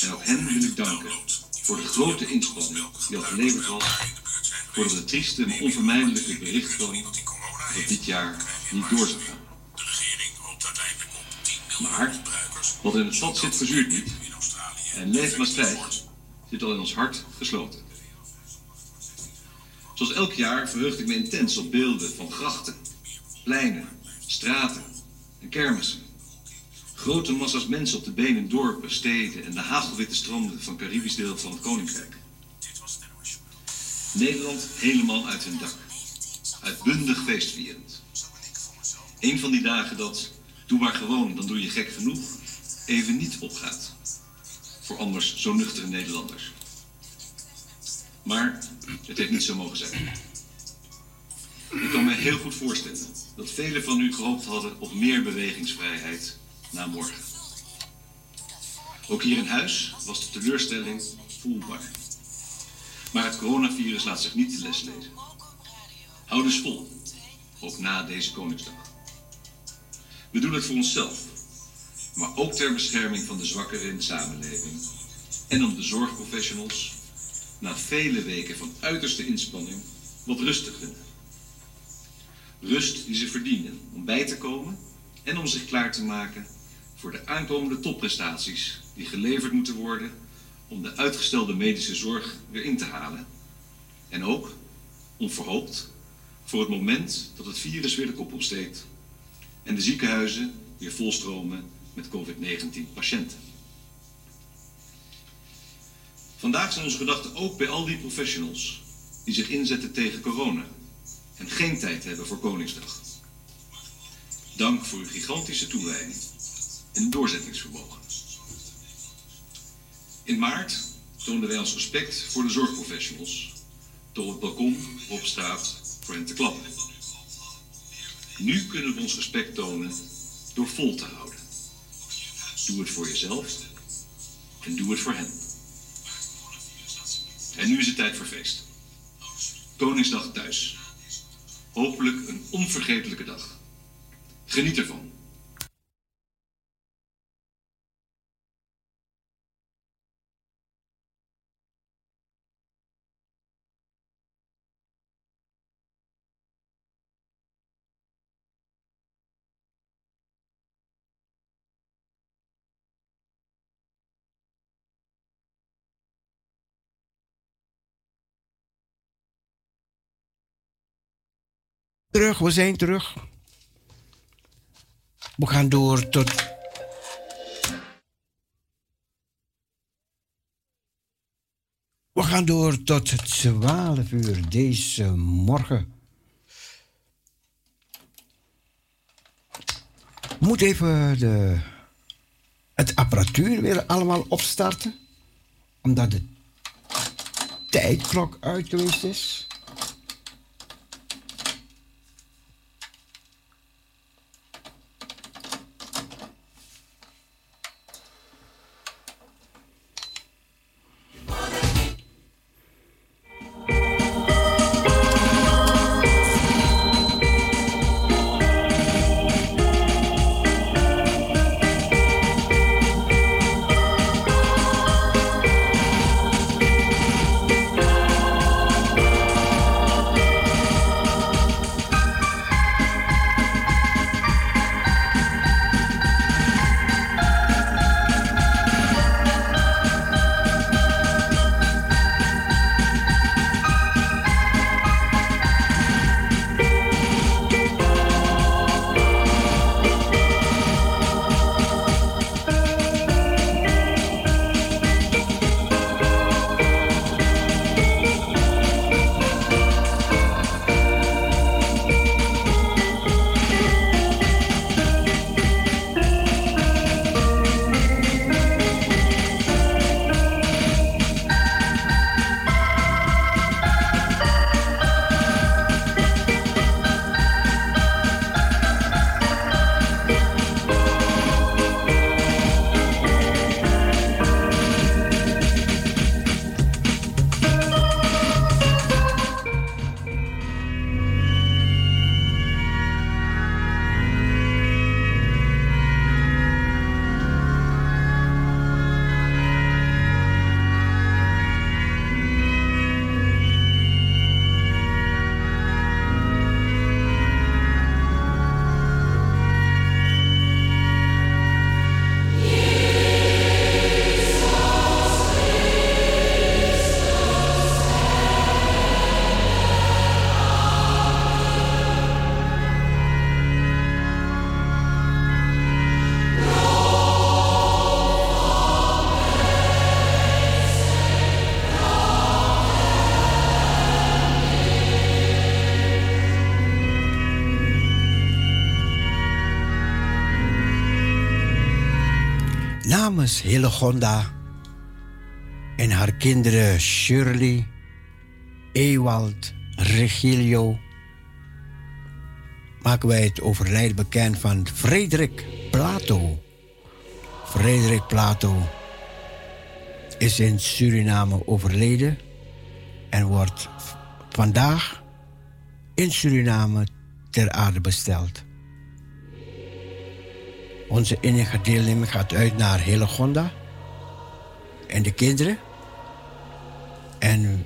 En ook hen wil ik danken voor de grote inspanning die al geleverd was voordat het trieste maar onvermijdelijke bericht kwam dat dit jaar niet door zou gaan. Maar wat in het vat zit, verzuurt niet. En Leef Maastricht zit al in ons hart gesloten. Zoals elk jaar verheugde ik me intens op beelden van grachten, pleinen, straten en kermissen. Grote massa's mensen op de benen dorpen, steden en de hagelwitte stranden van Caribisch deel van het Koninkrijk. Nederland helemaal uit hun dak. Uitbundig feestvierend. Een van die dagen dat, doe maar gewoon, dan doe je gek genoeg, even niet opgaat. Voor anders zo nuchtere Nederlanders. Maar het heeft niet zo mogen zijn. Ik kan me heel goed voorstellen dat velen van u gehoopt hadden op meer bewegingsvrijheid na morgen. Ook hier in huis was de teleurstelling voelbaar. Maar het coronavirus laat zich niet de les lezen. Hou dus vol, ook na deze Koningsdag. We doen het voor onszelf, maar ook ter bescherming van de zwakkeren in de samenleving en om de zorgprofessionals na vele weken van uiterste inspanning wat rust te gunnen. Rust die ze verdienen om bij te komen en om zich klaar te maken voor de aankomende topprestaties die geleverd moeten worden om de uitgestelde medische zorg weer in te halen. En ook, onverhoopt, voor het moment dat het virus weer de kop opsteekt en de ziekenhuizen weer volstromen met COVID-19 patiënten. Vandaag zijn onze gedachten ook bij al die professionals die zich inzetten tegen corona en geen tijd hebben voor Koningsdag. Dank voor uw gigantische toewijding en doorzettingsvermogen. In maart toonden wij ons respect voor de zorgprofessionals door het balkon op straat voor hen te klappen. Nu kunnen we ons respect tonen door vol te houden. Doe het voor jezelf en doe het voor hen. En nu is het tijd voor feest. Koningsdag thuis. Hopelijk een onvergetelijke dag. Geniet ervan. Terug, we zijn terug. We gaan door tot. We gaan door tot 12 uur deze morgen. Moet even de, het apparatuur weer allemaal opstarten, omdat de tijdklok uit geweest is. Namens Hillegonda en haar kinderen Shirley, Ewald, Regilio maken wij het overlijden bekend van Frederik Plato. Frederik Plato is in Suriname overleden en wordt vandaag in Suriname ter aarde besteld. Onze enige deelneming gaat uit naar Hillegonda en de kinderen. En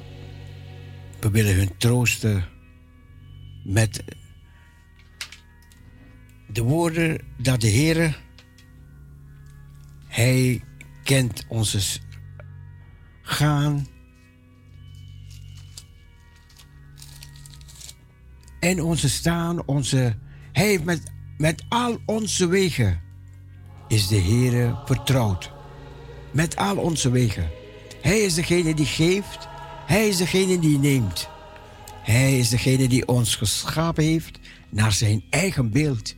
we willen hun troosten met de woorden dat de Heer, Hij kent onze gaan en onze staan, onze, Hij heeft met, met al onze wegen is de Heer vertrouwd. Met al onze wegen. Hij is degene die geeft, Hij is degene die neemt. Hij is degene die ons geschapen heeft naar zijn eigen beeld.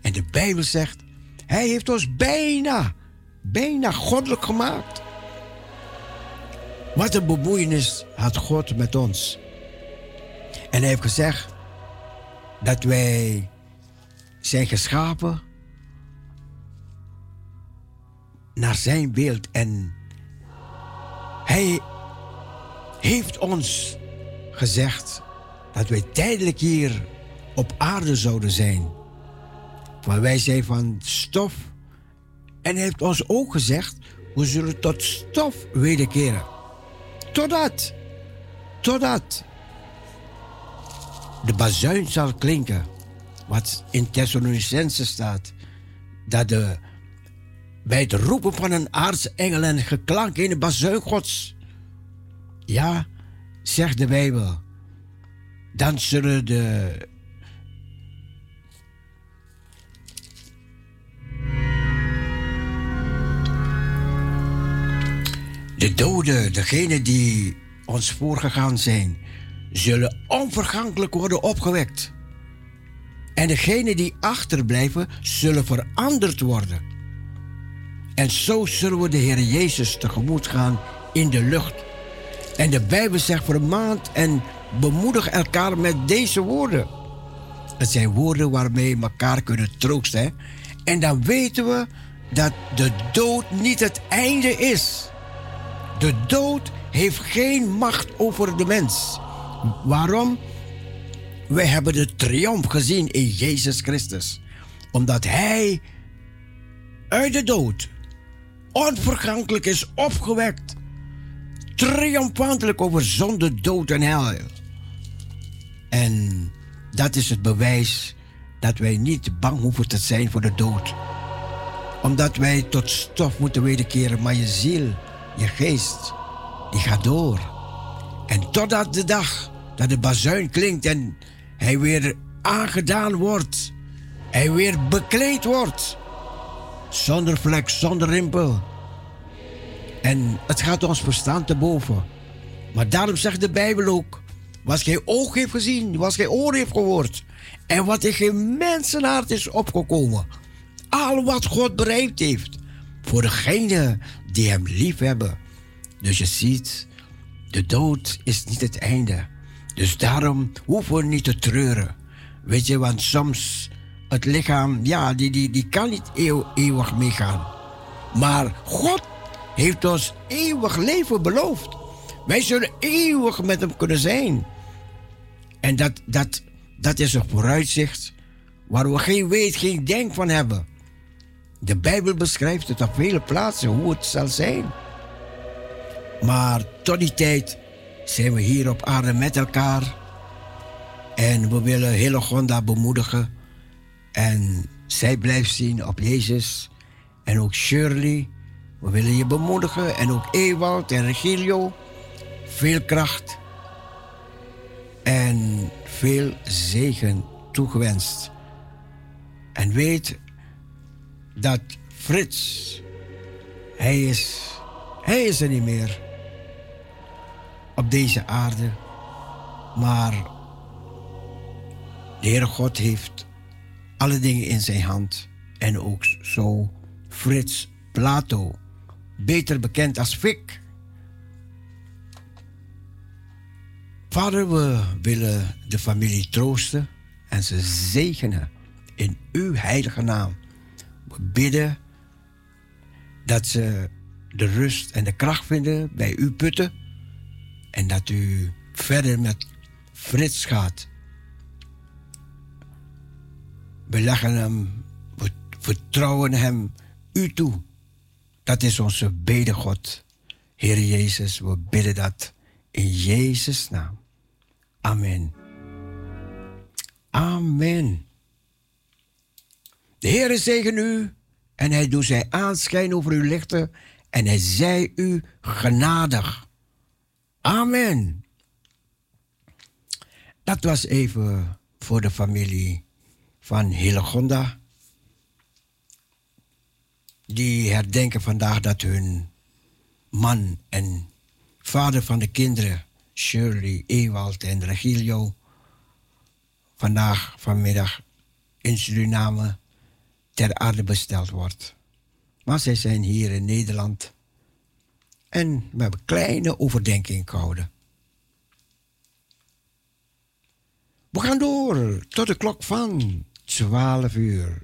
En de Bijbel zegt, Hij heeft ons bijna, bijna goddelijk gemaakt. Wat een bemoeienis had God met ons. En hij heeft gezegd dat wij zijn geschapen naar zijn beeld. En hij heeft ons gezegd dat wij tijdelijk hier op aarde zouden zijn. Maar wij zijn van stof. En hij heeft ons ook gezegd, we zullen tot stof wederkeren. Totdat, totdat de bazuin zal klinken. Wat in Thessalonicense staat. Dat de, bij het roepen van een aartsengel en geklank in de bazuin gods. Ja, zegt de Bijbel. Dan zullen de De doden, degenen die ons voorgegaan zijn, zullen onvergankelijk worden opgewekt. En degenen die achterblijven, zullen veranderd worden. En zo zullen we de Heer Jezus tegemoet gaan in de lucht. En de Bijbel zegt vermaand en bemoedig elkaar met deze woorden. Het zijn woorden waarmee we elkaar kunnen troosten. En dan weten we dat de dood niet het einde is. De dood heeft geen macht over de mens. Waarom? Wij hebben de triomf gezien in Jezus Christus. Omdat Hij uit de dood onvergankelijk is opgewekt. Triomfantelijk over zonde, dood en hel. En dat is het bewijs dat wij niet bang hoeven te zijn voor de dood. Omdat wij tot stof moeten wederkeren, maar je ziel je geest, die gaat door. En totdat de dag dat de bazuin klinkt en hij weer aangedaan wordt, hij weer bekleed wordt, zonder vlek, zonder rimpel. En het gaat ons verstand te boven. Maar daarom zegt de Bijbel ook: wat geen oog heeft gezien, wat geen oor heeft gehoord, en wat in geen mensenhart is opgekomen. Al wat God bereikt heeft voor degene die hem lief hebben. Dus je ziet, de dood is niet het einde. Dus daarom hoeven we niet te treuren. Weet je, want soms het lichaam, ja, die, die, die kan niet eeuwig meegaan. Maar God heeft ons eeuwig leven beloofd. Wij zullen eeuwig met hem kunnen zijn. En dat, dat, dat is een vooruitzicht waar we geen weet, geen denk van hebben. De Bijbel beschrijft het op vele plaatsen hoe het zal zijn. Maar tot die tijd zijn we hier op aarde met elkaar. En we willen Hillegonda bemoedigen. En zij blijft zien op Jezus. En ook Shirley. We willen je bemoedigen. En ook Ewald en Regilio. Veel kracht. En veel zegen toegewenst. En weet dat Frits, hij is, hij is er niet meer op deze aarde. Maar de Heere God heeft alle dingen in zijn hand. En ook zo Frits Plato, beter bekend als Fik. Vader, we willen de familie troosten en ze zegenen in uw heilige naam. We bidden dat ze de rust en de kracht vinden bij u putten en dat u verder met Frits gaat. We leggen hem, we vertrouwen hem u toe. Dat is onze bede, God. Heer Jezus, we bidden dat in Jezus' naam. Amen. Amen. De Heer zegen u en hij doet zijn aanschijn over uw lichten en hij zij u genadig. Amen. Dat was even voor de familie van Hillegonda. Die herdenken vandaag dat hun man en vader van de kinderen, Shirley, Ewald en Regilio, vandaag vanmiddag in Suriname ter aarde besteld wordt. Maar zij zijn hier in Nederland en we hebben kleine overdenking gehouden. We gaan door tot de klok van 12 uur.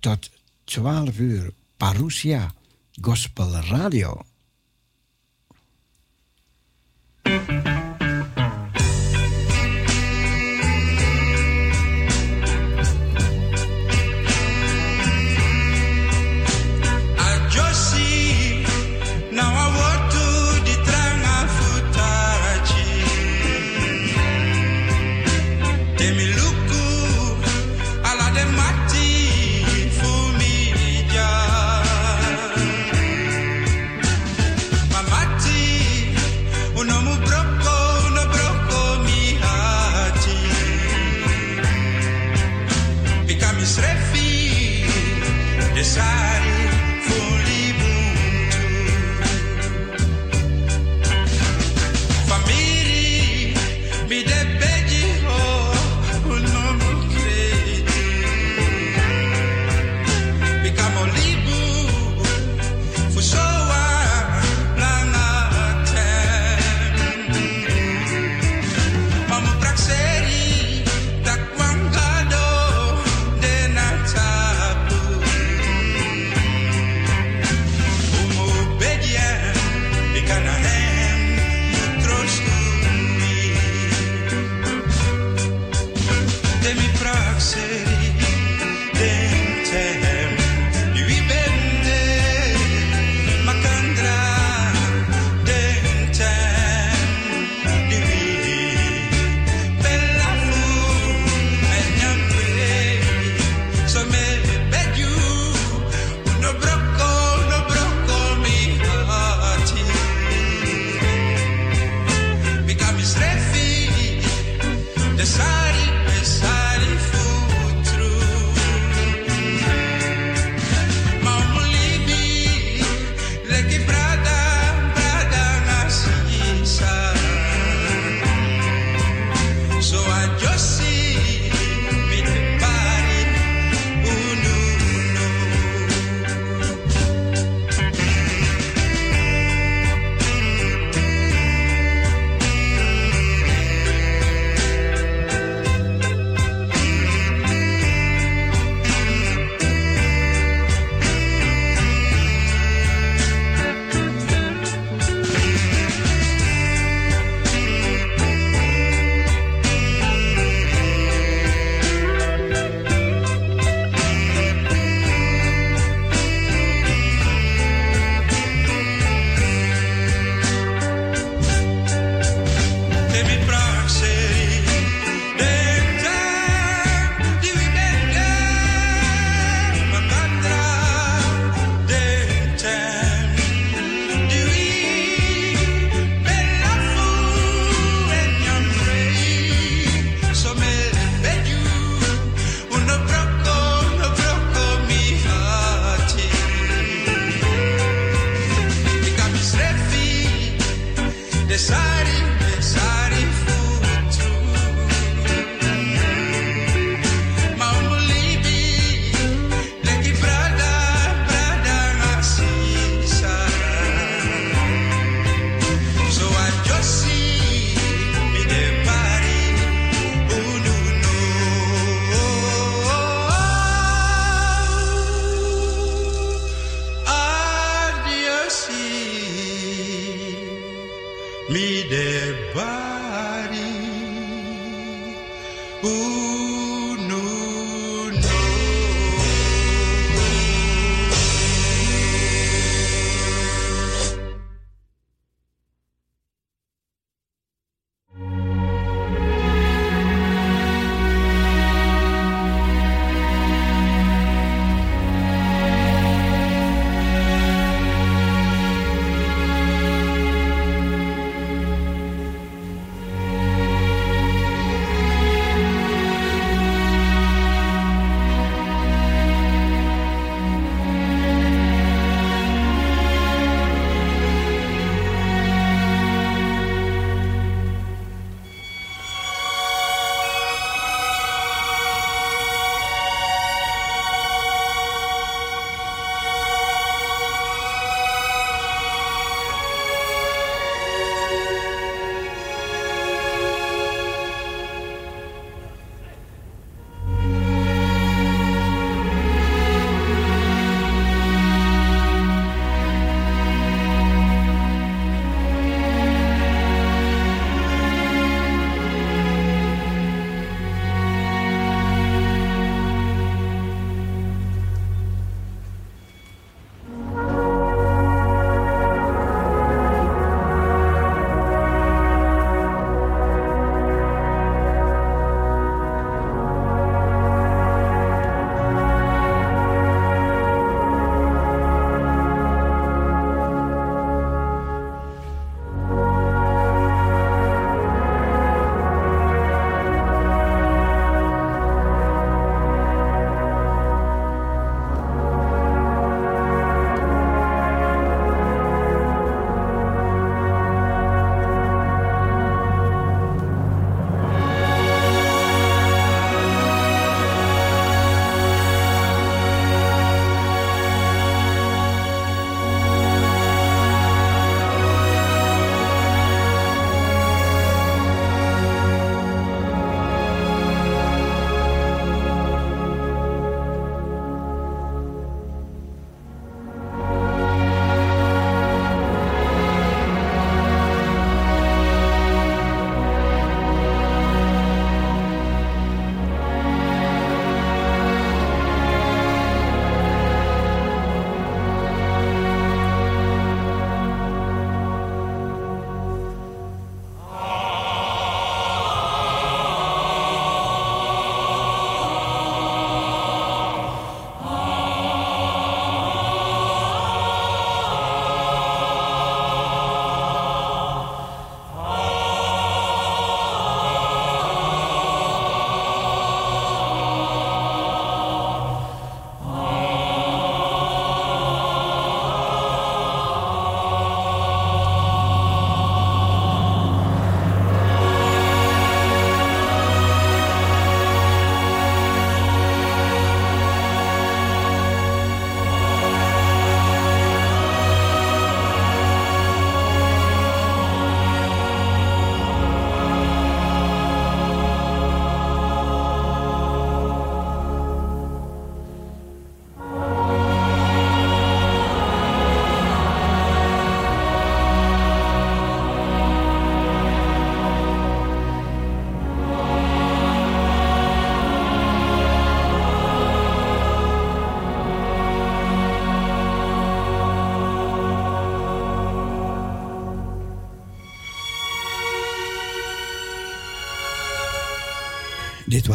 Tot 12 uur. Parousia Gospel Radio.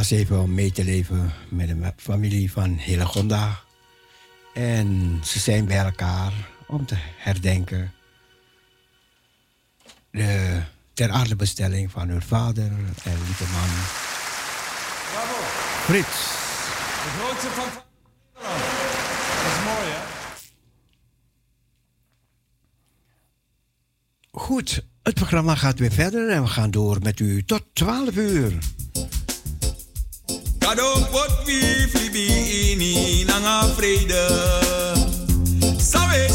Was even om mee te leven met de familie van Hillegonda. En ze zijn bij elkaar om te herdenken de ter aardebestelling van hun vader en lieve man. Bravo. Frits. De grootste van Dat is mooi, hè? Goed, het programma gaat weer verder en we gaan door met u tot 12 uur. Dat ook wat we flibi in in aan vrede. Sawe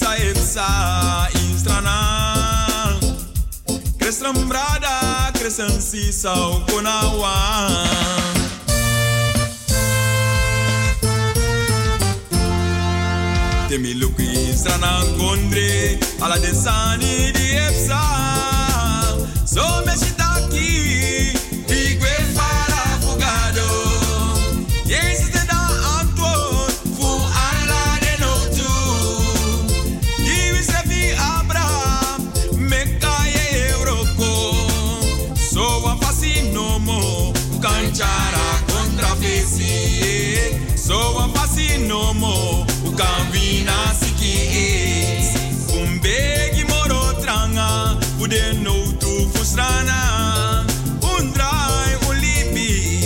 sa epsa in strana. Brada, Christum si sao konawan. Temi luki strana kondre, ala desani di epsa. So me De no tu frustrana. Un drai, un libi.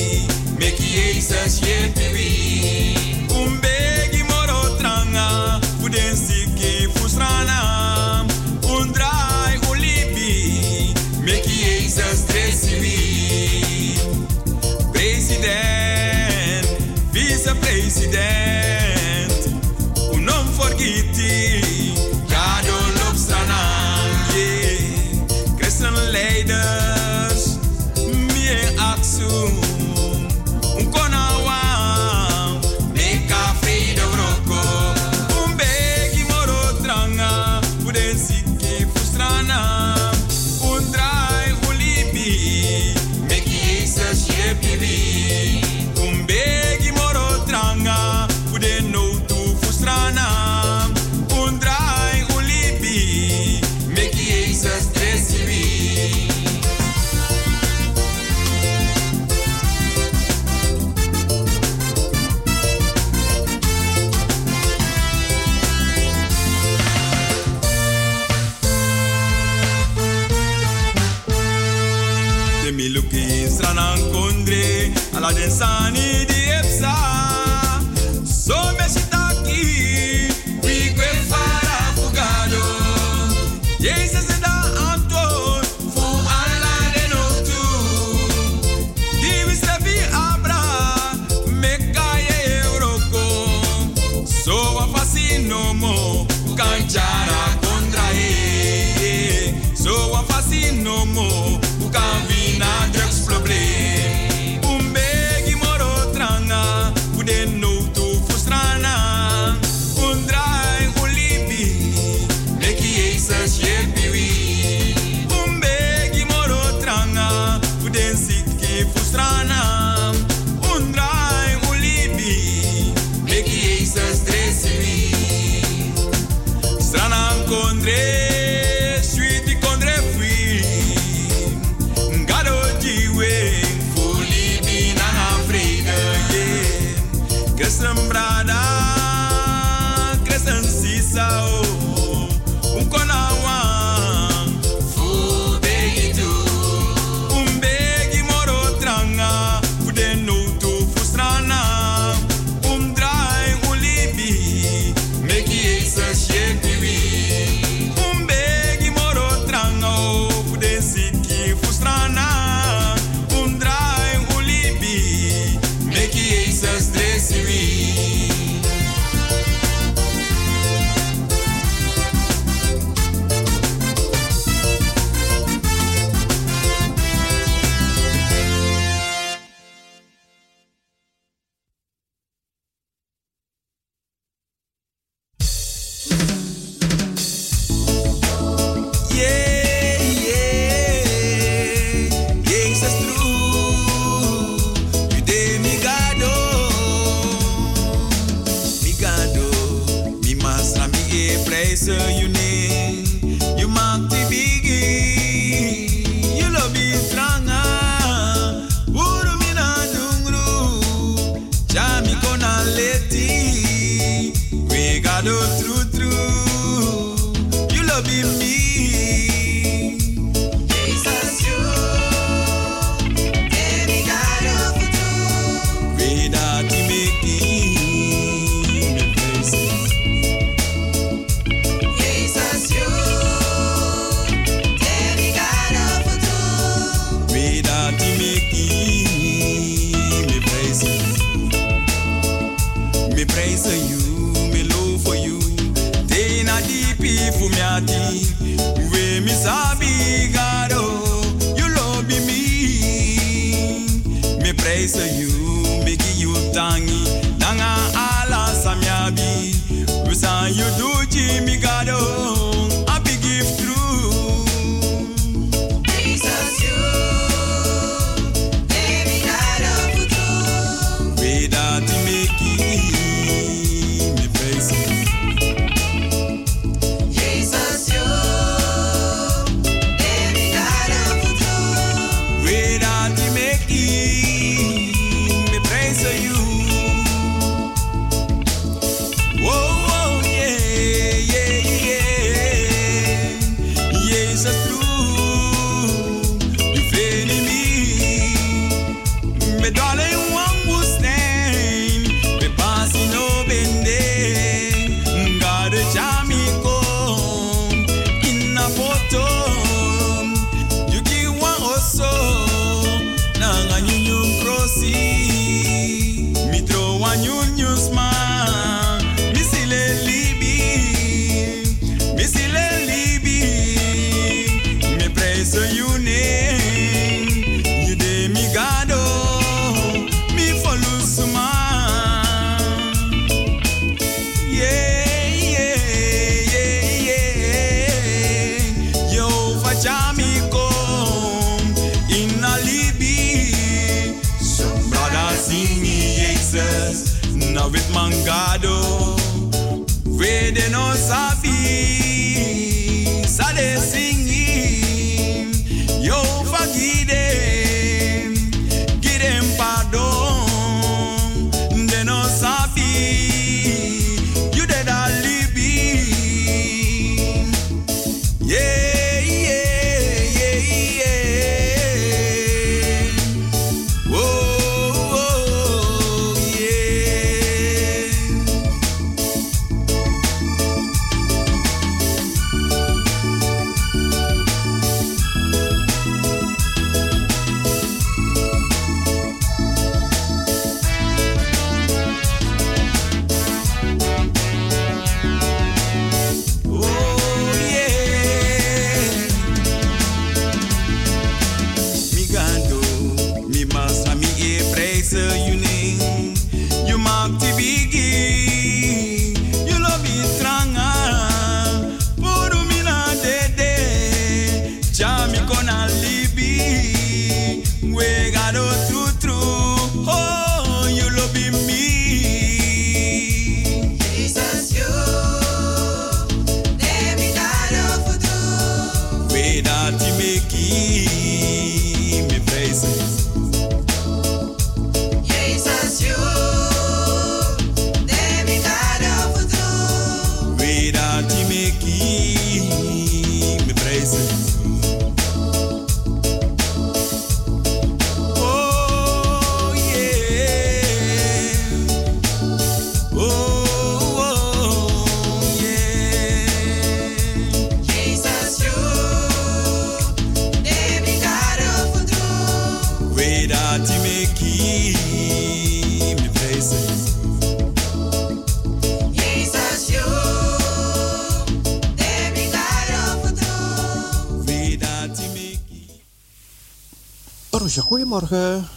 Goedemorgen.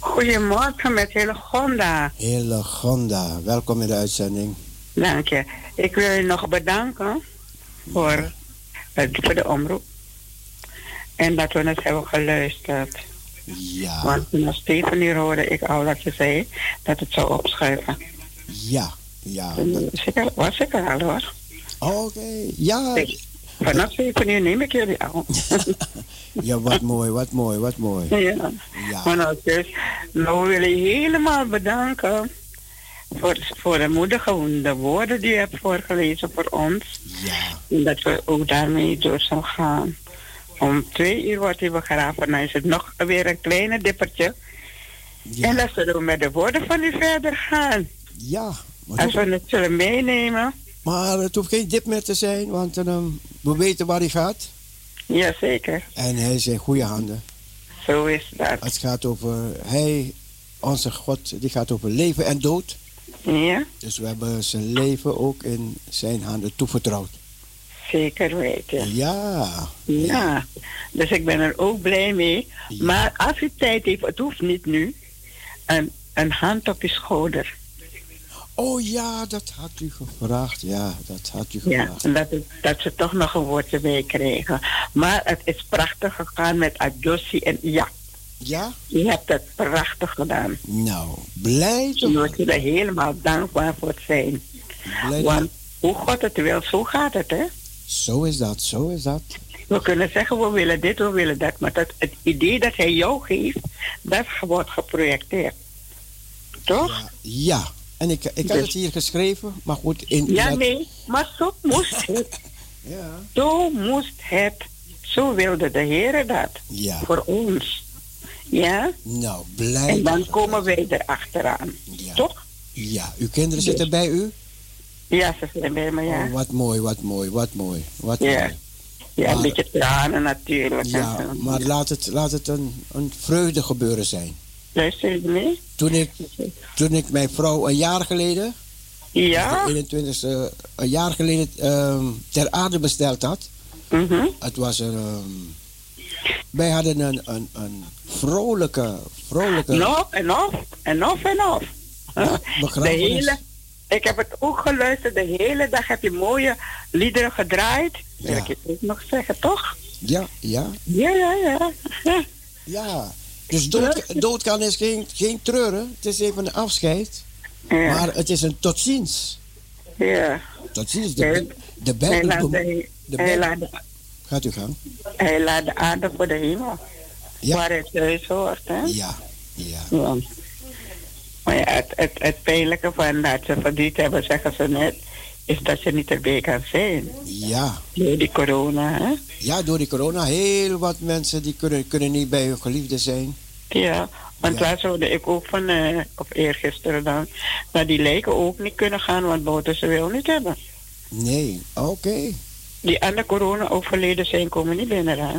Goedemorgen met hele Gonda. Hele Gonda, welkom in de uitzending. Dank je. Ik wil je nog bedanken voor, eh, voor de omroep. En dat we het hebben geluisterd. Ja, Want toen Stephanie hoorde ik al dat je zei dat het zou opschuiven. ja, ja. Dat- was ik er al hoor. Oké, ja. Ik- Vanaf Stephanie neem ik jullie al. Ja, wat mooi, wat mooi, wat mooi. ja. Ja, Maar nou, dus, nou willen je helemaal bedanken voor, voor de moedige de woorden die je hebt voorgelezen voor ons. ja, En dat we ook daarmee door zullen gaan. Om twee uur wordt hij begraven. Dan is het nog weer een kleine dippertje. En dan zullen we met de woorden van u verder gaan. Ja, Als we het zullen meenemen. Maar het hoeft geen dip meer te zijn, want ehm, we weten waar hij gaat. Jazeker, En hij is in goede handen. zo is dat. Het gaat over, hij, onze God, die gaat over leven en dood. Ja, Dus we hebben zijn leven ook in zijn handen toevertrouwd. zeker weten. Ja, Ja, dus ik ben er ook blij mee. Ja. Maar als u tijd heeft, het hoeft niet nu. Een, een hand op je schouder. Oh ja, dat had u gevraagd. Ja, dat had u Ja, gevraagd. en dat, dat ze toch nog een woordje bij kregen. Maar het is prachtig gegaan met Adjossi en ja, Ja? je hebt het prachtig gedaan. Nou, blij En we toch? zullen helemaal dankbaar voor het zijn. Blij Want hoe God het wil, zo gaat het, hè? Zo is dat, zo is dat. We kunnen zeggen, we willen dit, we willen dat. Maar dat, het idee dat hij jou geeft, dat wordt geprojecteerd. Toch? Ja, ja. En ik, ik had Dus- het hier geschreven, maar goed. In, Ja, nee, maar zo moest het. Ja. Zo moest het. Zo wilde de Heer dat. Ja, Voor ons. Ja? nou, blij. En dan komen wij erachteraan. Ja. Toch? Ja, uw kinderen zitten bij u? Ja, ze zijn bij me, ja. Oh, wat mooi, wat mooi, wat mooi. Wat Ja. mooi. Ja, een beetje tranen natuurlijk. Ja, maar laat het, laat het een, een vreugde gebeuren zijn. Mee? Toen ik, toen ik mijn vrouw een jaar geleden, Ja? de 21ste, een jaar geleden ehm, ter aarde besteld had. Mhm. Het was een. ehm, wij hadden een, een, een vrolijke, vrolijke. Nog en of en of en of. Ja, De hele, ik heb het ook geluisterd. De hele dag heb je mooie liederen gedraaid. Wil ik je ook nog zeggen, toch? Ja, ja, Ja, ja, ja. ja. ja. Dus dood, doodgaan is geen, geen treuren. Het is even een afscheid. Ja. Maar het is een tot ziens. Ja. Tot ziens. De, de Hij laat, de, de hij, Bijbel- laat, de- Gaat u gang. hij laat de aarde voor de hemel. Ja. Waar het thuis hoort, hè? Ja, ja. Ja. Maar ja, het, het, het pijnlijke van dat ze verdriet hebben, zeggen ze net, is dat je niet erbij kan zijn. Ja. Door die corona, hè? Ja, door die corona, heel wat mensen die kunnen, kunnen niet bij hun geliefde zijn. Ja, want Ja. hoorde ik ook van, eh of eergisteren dan, dat die lijken ook niet kunnen gaan, want boten ze wil niet hebben. Nee, oké. Die aan de corona overleden zijn, komen niet binnen. Hè?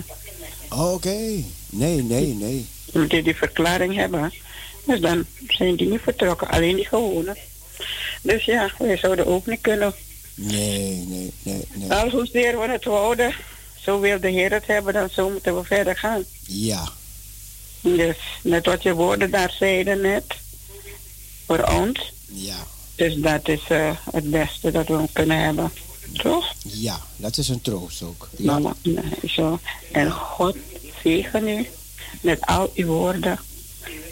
Oké. Nee, nee, nee. Omdat die die verklaring hebben. Dus dan zijn die niet vertrokken, alleen die gewone. Dus ja, wij zouden ook niet kunnen. Nee, nee, nee, nee. Al hoezeer we het wouden, zo wil de Heer het hebben, dan zo moeten we verder gaan. Ja, Dus net wat je woorden daar zeiden net, voor ons. ja, Dus dat is eh, het beste dat we kunnen hebben. Toch? ja. Dat is een troost ook. Ja, Mama, nee, zo. En God zegen u met al uw woorden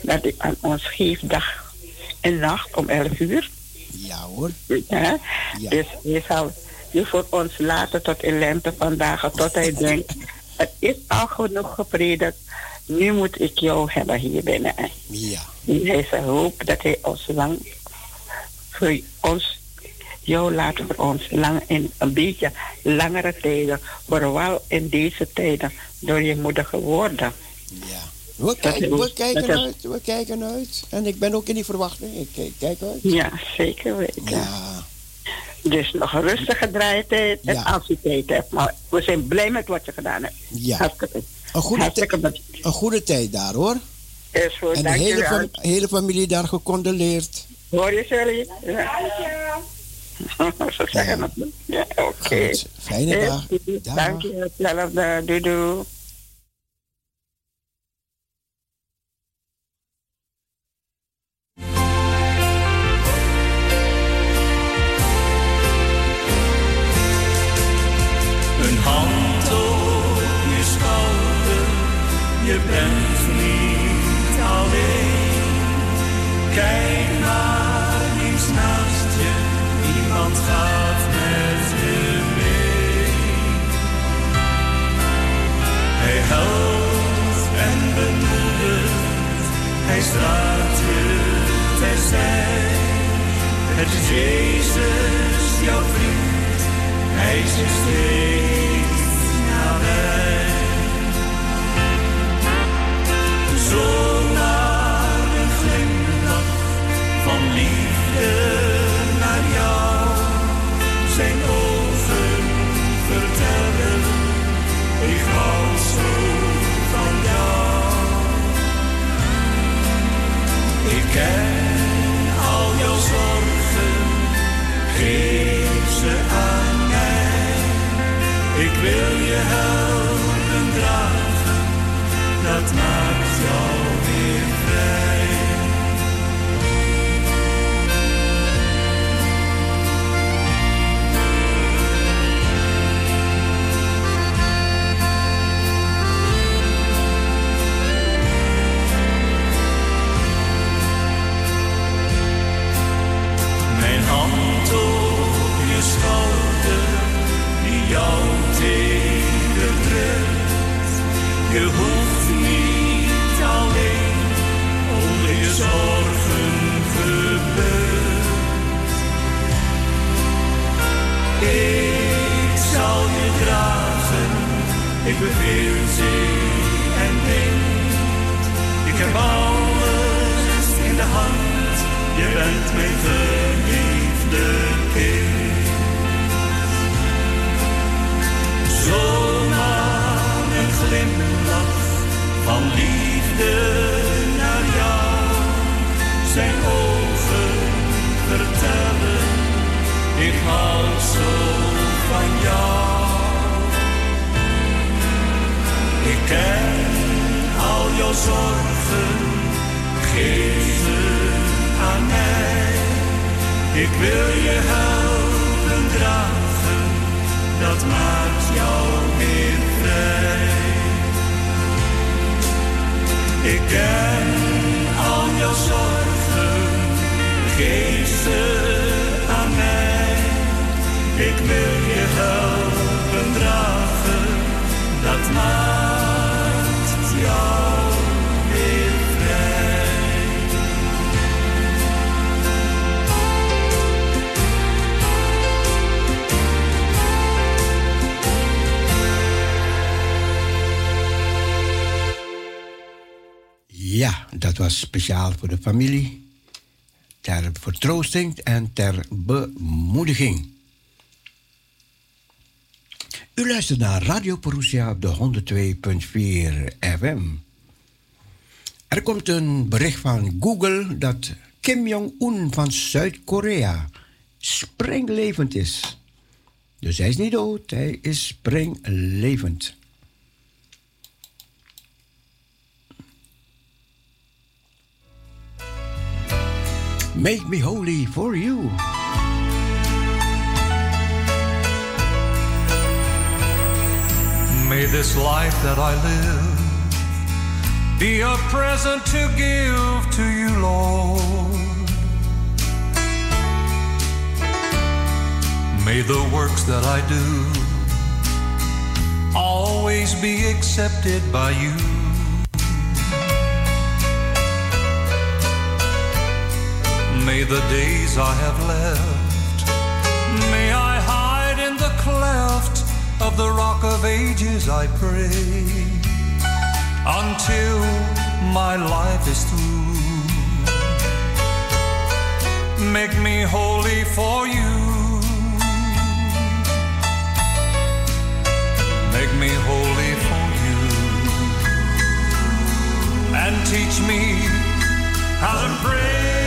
dat u aan ons geeft dag en nacht om 11 uur. Ja hoor. Ja. Dus je zal u voor ons laten tot in lente vandaag, tot hij denkt, het is al genoeg gepredikt, nu moet ik jou hebben hier binnen. Ja, En hij hoop dat hij ons lang, voor ons, jou laat voor ons lang in een beetje langere tijden, vooral in deze tijden, door je moedige woorden. ja. We we kijken dat uit, we kijken uit. En ik ben ook in die verwachting. Ik kijk, kijk uit. Ja, zeker weten. Ja, Dus nog een rustige draaitijd en Ja. als je tijd hebt. Maar we zijn blij met wat je gedaan hebt. ja. Hartstikke, Een goede, hartstikke een goede tijd daar hoor. Is goed, En de hele, fam- hele familie daar gecondoleerd. Hoor je, Sally? Ja. Zo zeggen Ja. het. Ja, oké. Fijne dag. Dank je. Hetzelfde. Doei doei. Hij straalt je terzij. Het is Jezus, jouw vriend, hij is je steeds nabij. Zomaar een glimlach van liefde ken al jouw zorgen, geef ze aan mij. Ik wil je helpen dragen, dat maakt de familie. Ter vertroosting en ter bemoediging. U luistert naar Radio Perusia op de 102.4 FM. Er komt een bericht van Google dat Kim Jong-un van Zuid-Korea springlevend is. Dus hij is niet dood, hij is springlevend. Make me holy for you. May this life that I live be a present to give to you, Lord. May the works that I do always be accepted by you. May the days I have left, may I hide in the cleft of the rock of ages, I pray, until my life is through. Make me holy for you. Make me holy for you. And teach me how to pray.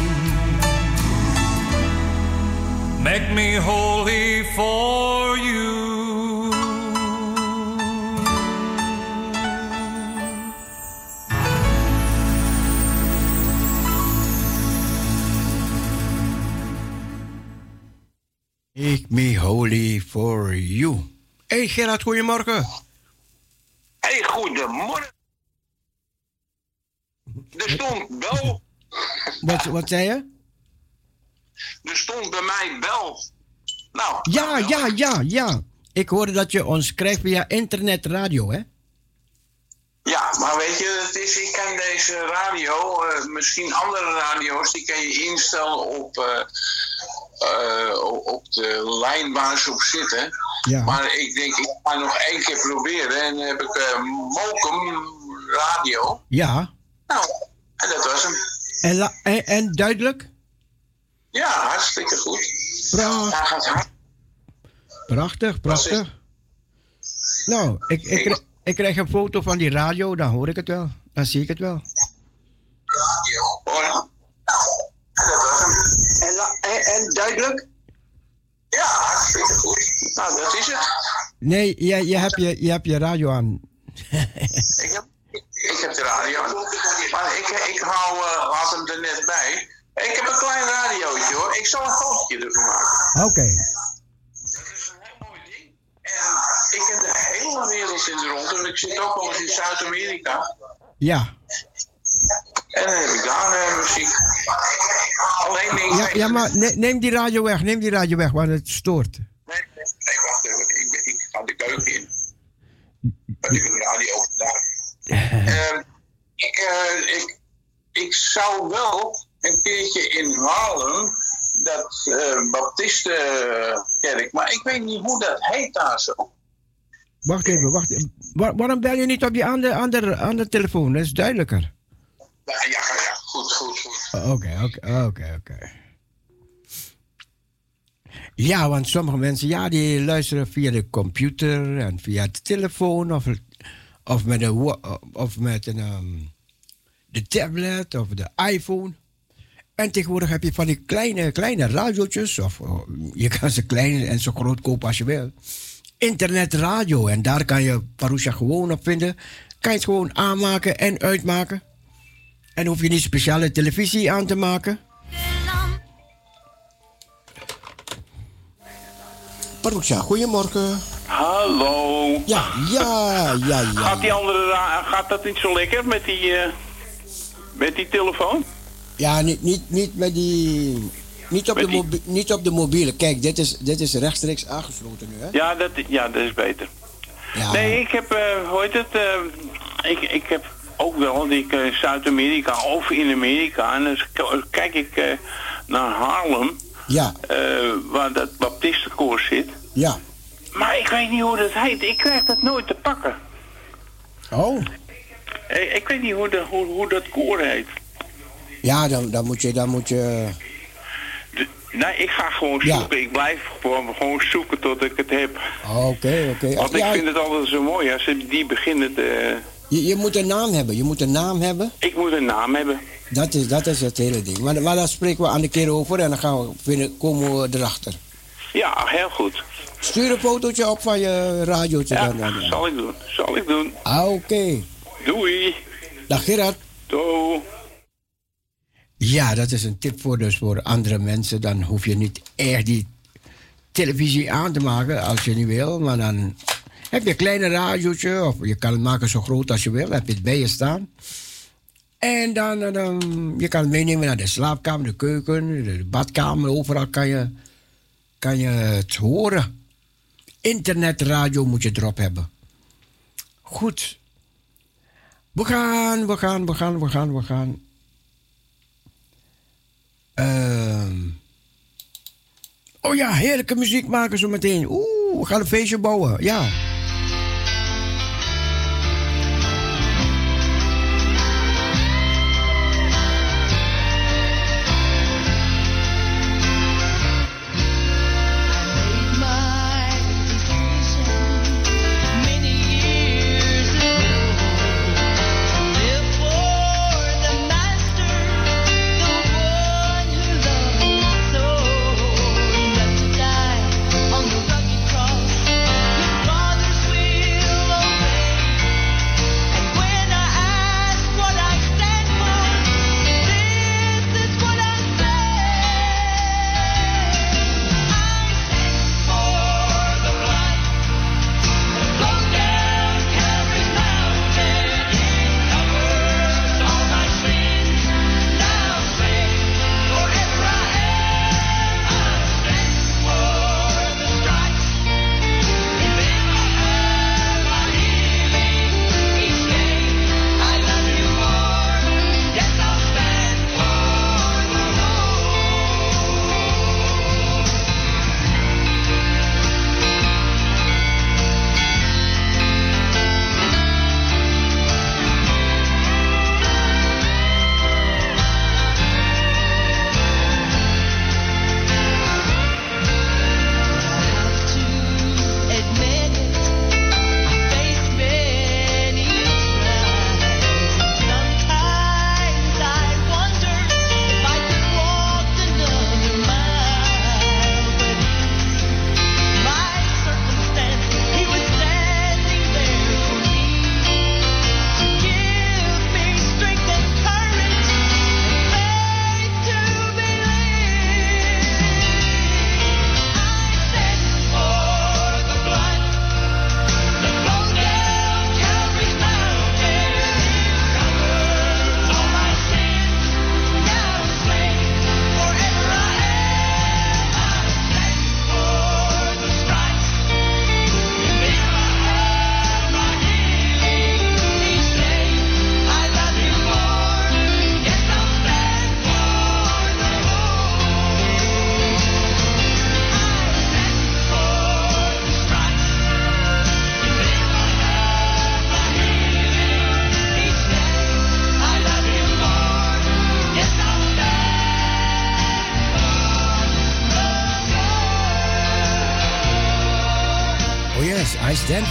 Make me holy for you. Make me holy for you. Hey Gerard, goedemorgen. Hey, goedemorgen. Er stond bel. Wat, wat zei je? Er stond bij mij bel. Nou, Ja, ja, ja, ja. Ik hoorde dat je ons krijgt via internetradio, hè? ja, maar weet je, het is, ik ken deze radio, eh, misschien andere radio's, die kan je instellen op, eh, eh, op de lijn waar ze op zitten. Ja. Maar ik denk, ik ga nog één keer proberen en dan heb ik Mokum radio. Ja. Nou, en dat was hem. En, en duidelijk? Ja, hartstikke goed. Pra- Hij gaat hard. prachtig, prachtig. Nou, ik, ik, ik krijg een foto van die radio, dan hoor ik het wel. Dan zie ik het wel. Nou, en hem. En, en, duidelijk? Ja, hartstikke goed. Nou, dat is het. Nee, je, je, hebt, je, je hebt je radio aan. Ik heb, ik heb de radio. Maar ik, ik er net bij. Ik heb een klein radiootje hoor. Ik zal een fotootje ervan maken. Oké. En ik ken de hele wereld in de rond. En ik zit ook wel eens in Zuid-Amerika. Ja. En dan heb ik daar eh, muziek. Alleen nee, Ja, ja maar ne- neem die radio weg. Neem die radio weg, want het stoort. Nee, wacht even. Ik, ik ga de keuken in. Dat ik een radio daar. Ehm, ik, eh, ik, ik zou wel een keertje in Haarlem dat eh Baptistenkerk, maar ik weet niet hoe dat heet daar zo. Wacht even, wacht even. Waar- waarom bel je niet op die andere, andere, andere telefoon? Dat is duidelijker. Ja, ja, ja, goed, goed, goed. Oké, oké, oké, oké. Ja, want sommige mensen, ja, die luisteren via de computer en via de telefoon of, of met een, wa- of met een, ehm, de tablet of de iPhone. En tegenwoordig heb je van die kleine, kleine radiootjes, of oh, je kan ze klein en zo groot kopen als je wil. Internetradio, en daar kan je Parusha gewoon op vinden. Kan je het gewoon aanmaken en uitmaken. En hoef je niet speciale televisie aan te maken. Parusha, goedemorgen. Hallo. Ja, ja, ja, ja. Gaat die andere gaat dat niet zo lekker met die eh, met die telefoon? Ja, niet, niet, niet met die... Niet op, Met de die- mobi- niet op de mobiele. Kijk, dit is, dit is rechtstreeks aangesloten nu, hè? Ja, dat, ja, dat is beter. Ja. Nee, ik heb, eh hoe heet het, eh, ik, ik heb ook wel, ik eh, Zuid-Amerika of in Amerika, en dan kijk ik eh, naar Haarlem, Ja, waar dat baptistenkoor zit. ja. Maar ik weet niet hoe dat heet, ik krijg dat nooit te pakken. Oh. Eh, ik weet niet hoe, de, hoe, hoe dat koor heet. Ja, dan, dan moet je... Dan moet je Nee, ik ga gewoon Ja. zoeken. Ik blijf gewoon, gewoon zoeken tot ik het heb. Oké, oké. Want Ja, ik vind het altijd zo mooi als ze die beginnen te... je, je moet een naam hebben. Je moet een naam hebben. Ik moet een naam hebben. Dat is, dat is het hele ding. Maar, maar daar spreken we aan de keer over en dan gaan we, vinden, komen we erachter. Ja, heel goed. Stuur een fotootje op van je radiootje. Ja, dan, dan, zal ik doen. Zal ik doen. Ah, Oké. Doei. Dag Gerard. Doei. Ja, dat is een tip voor, dus voor andere mensen. Dan hoef je niet echt die televisie aan te maken als je niet wil. Maar dan heb je een kleine radiootje. Of je kan het maken zo groot als je wil. heb je het bij je staan. En dan, eh, dan je kan het meenemen naar de slaapkamer, de keuken, de badkamer. Overal kan je, kan je het horen. Internetradio moet je erop hebben. Goed. We gaan, we gaan, we gaan, we gaan, we gaan. Ehm. oh ja, heerlijke muziek maken zo meteen. Oeh, we gaan een feestje bouwen. Ja.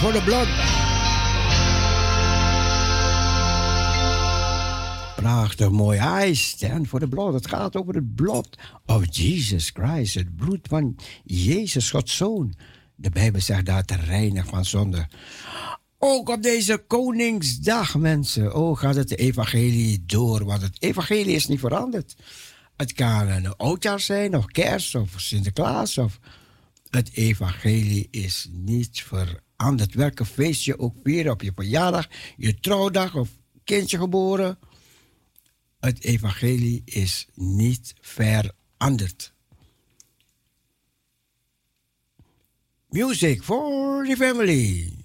For the blood. Prachtig mooi. I stand for the blood. Het gaat over het bloed of Jesus Christ. Het bloed van Jezus, Gods Zoon. De Bijbel zegt dat reinig van zonde. Ook op deze Koningsdag, mensen. Oh, gaat het evangelie door. Want het evangelie is niet veranderd. Het kan een oudjaar zijn, of kerst, of Sinterklaas. Of het evangelie is niet veranderd. Welke feest je ook vieren, op je verjaardag, je trouwdag of kindje geboren. Het evangelie is niet veranderd. Music for the family.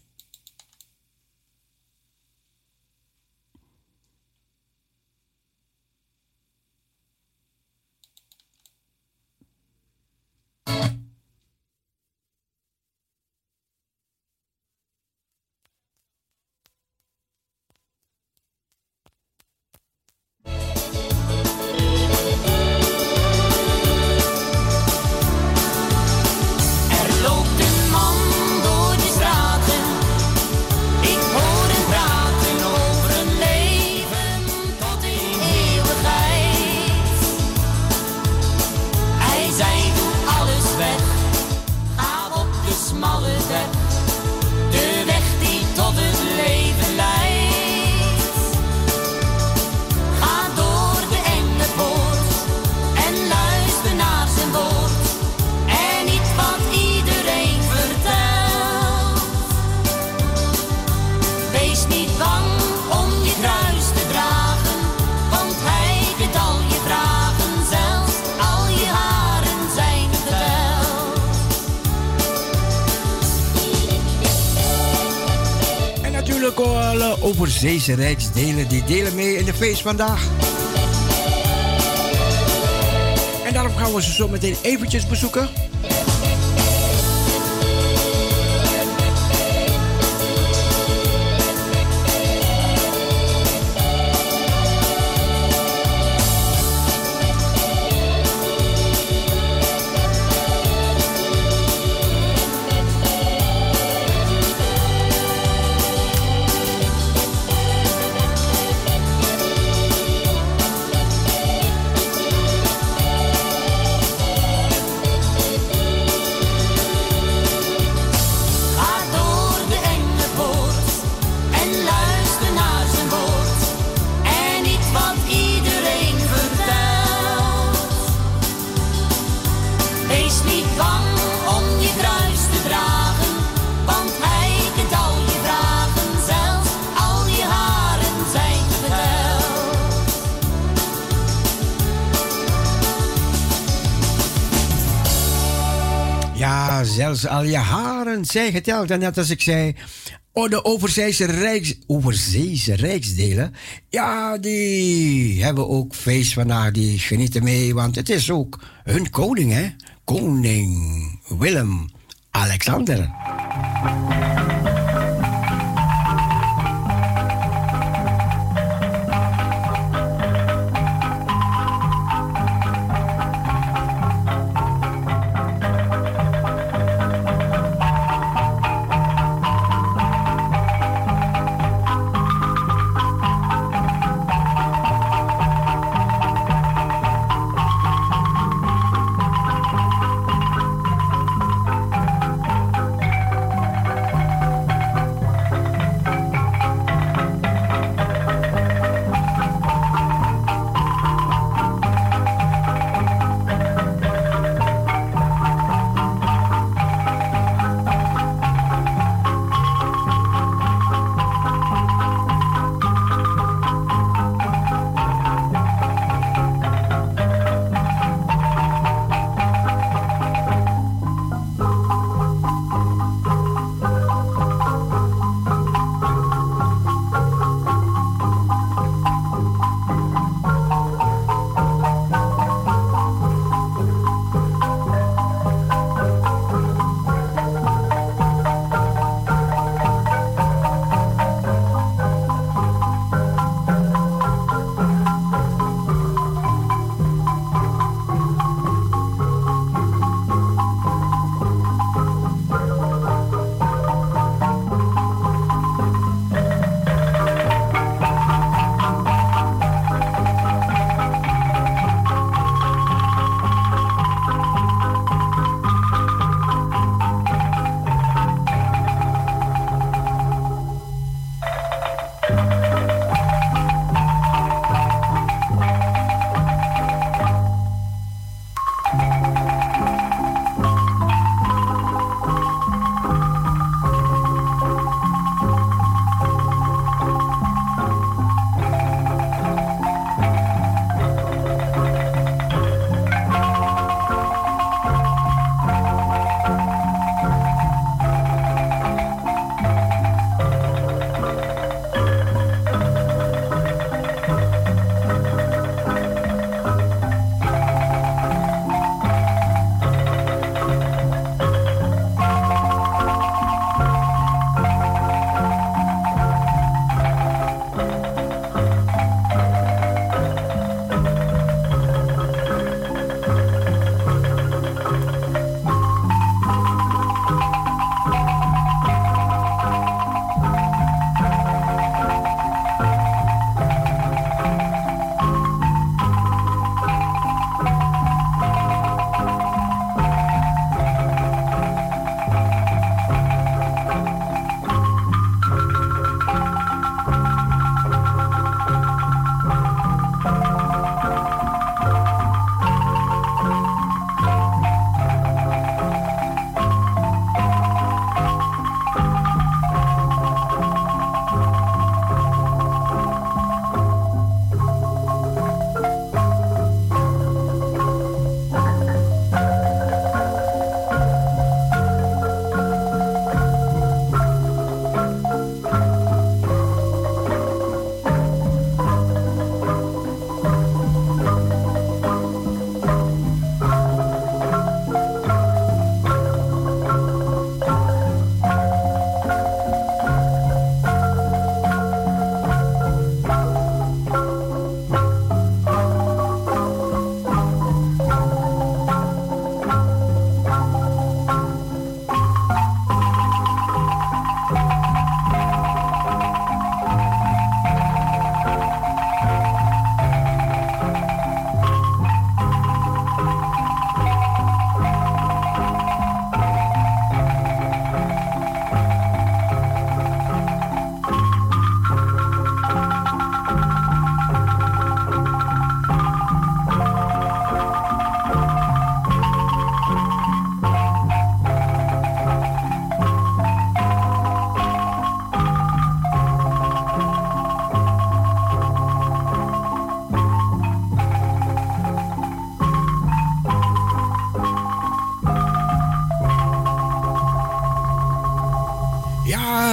Alle overzeese rijksdelen die delen mee in de feest vandaag. En daarom gaan we ze zo meteen eventjes bezoeken. Zelfs al je haren zijn geteld. En net als ik zei, oh, de overzeese, rijks, overzeese rijksdelen, ja, die hebben ook feest vandaag. Die genieten mee, want het is ook hun koning, hè? Koning Willem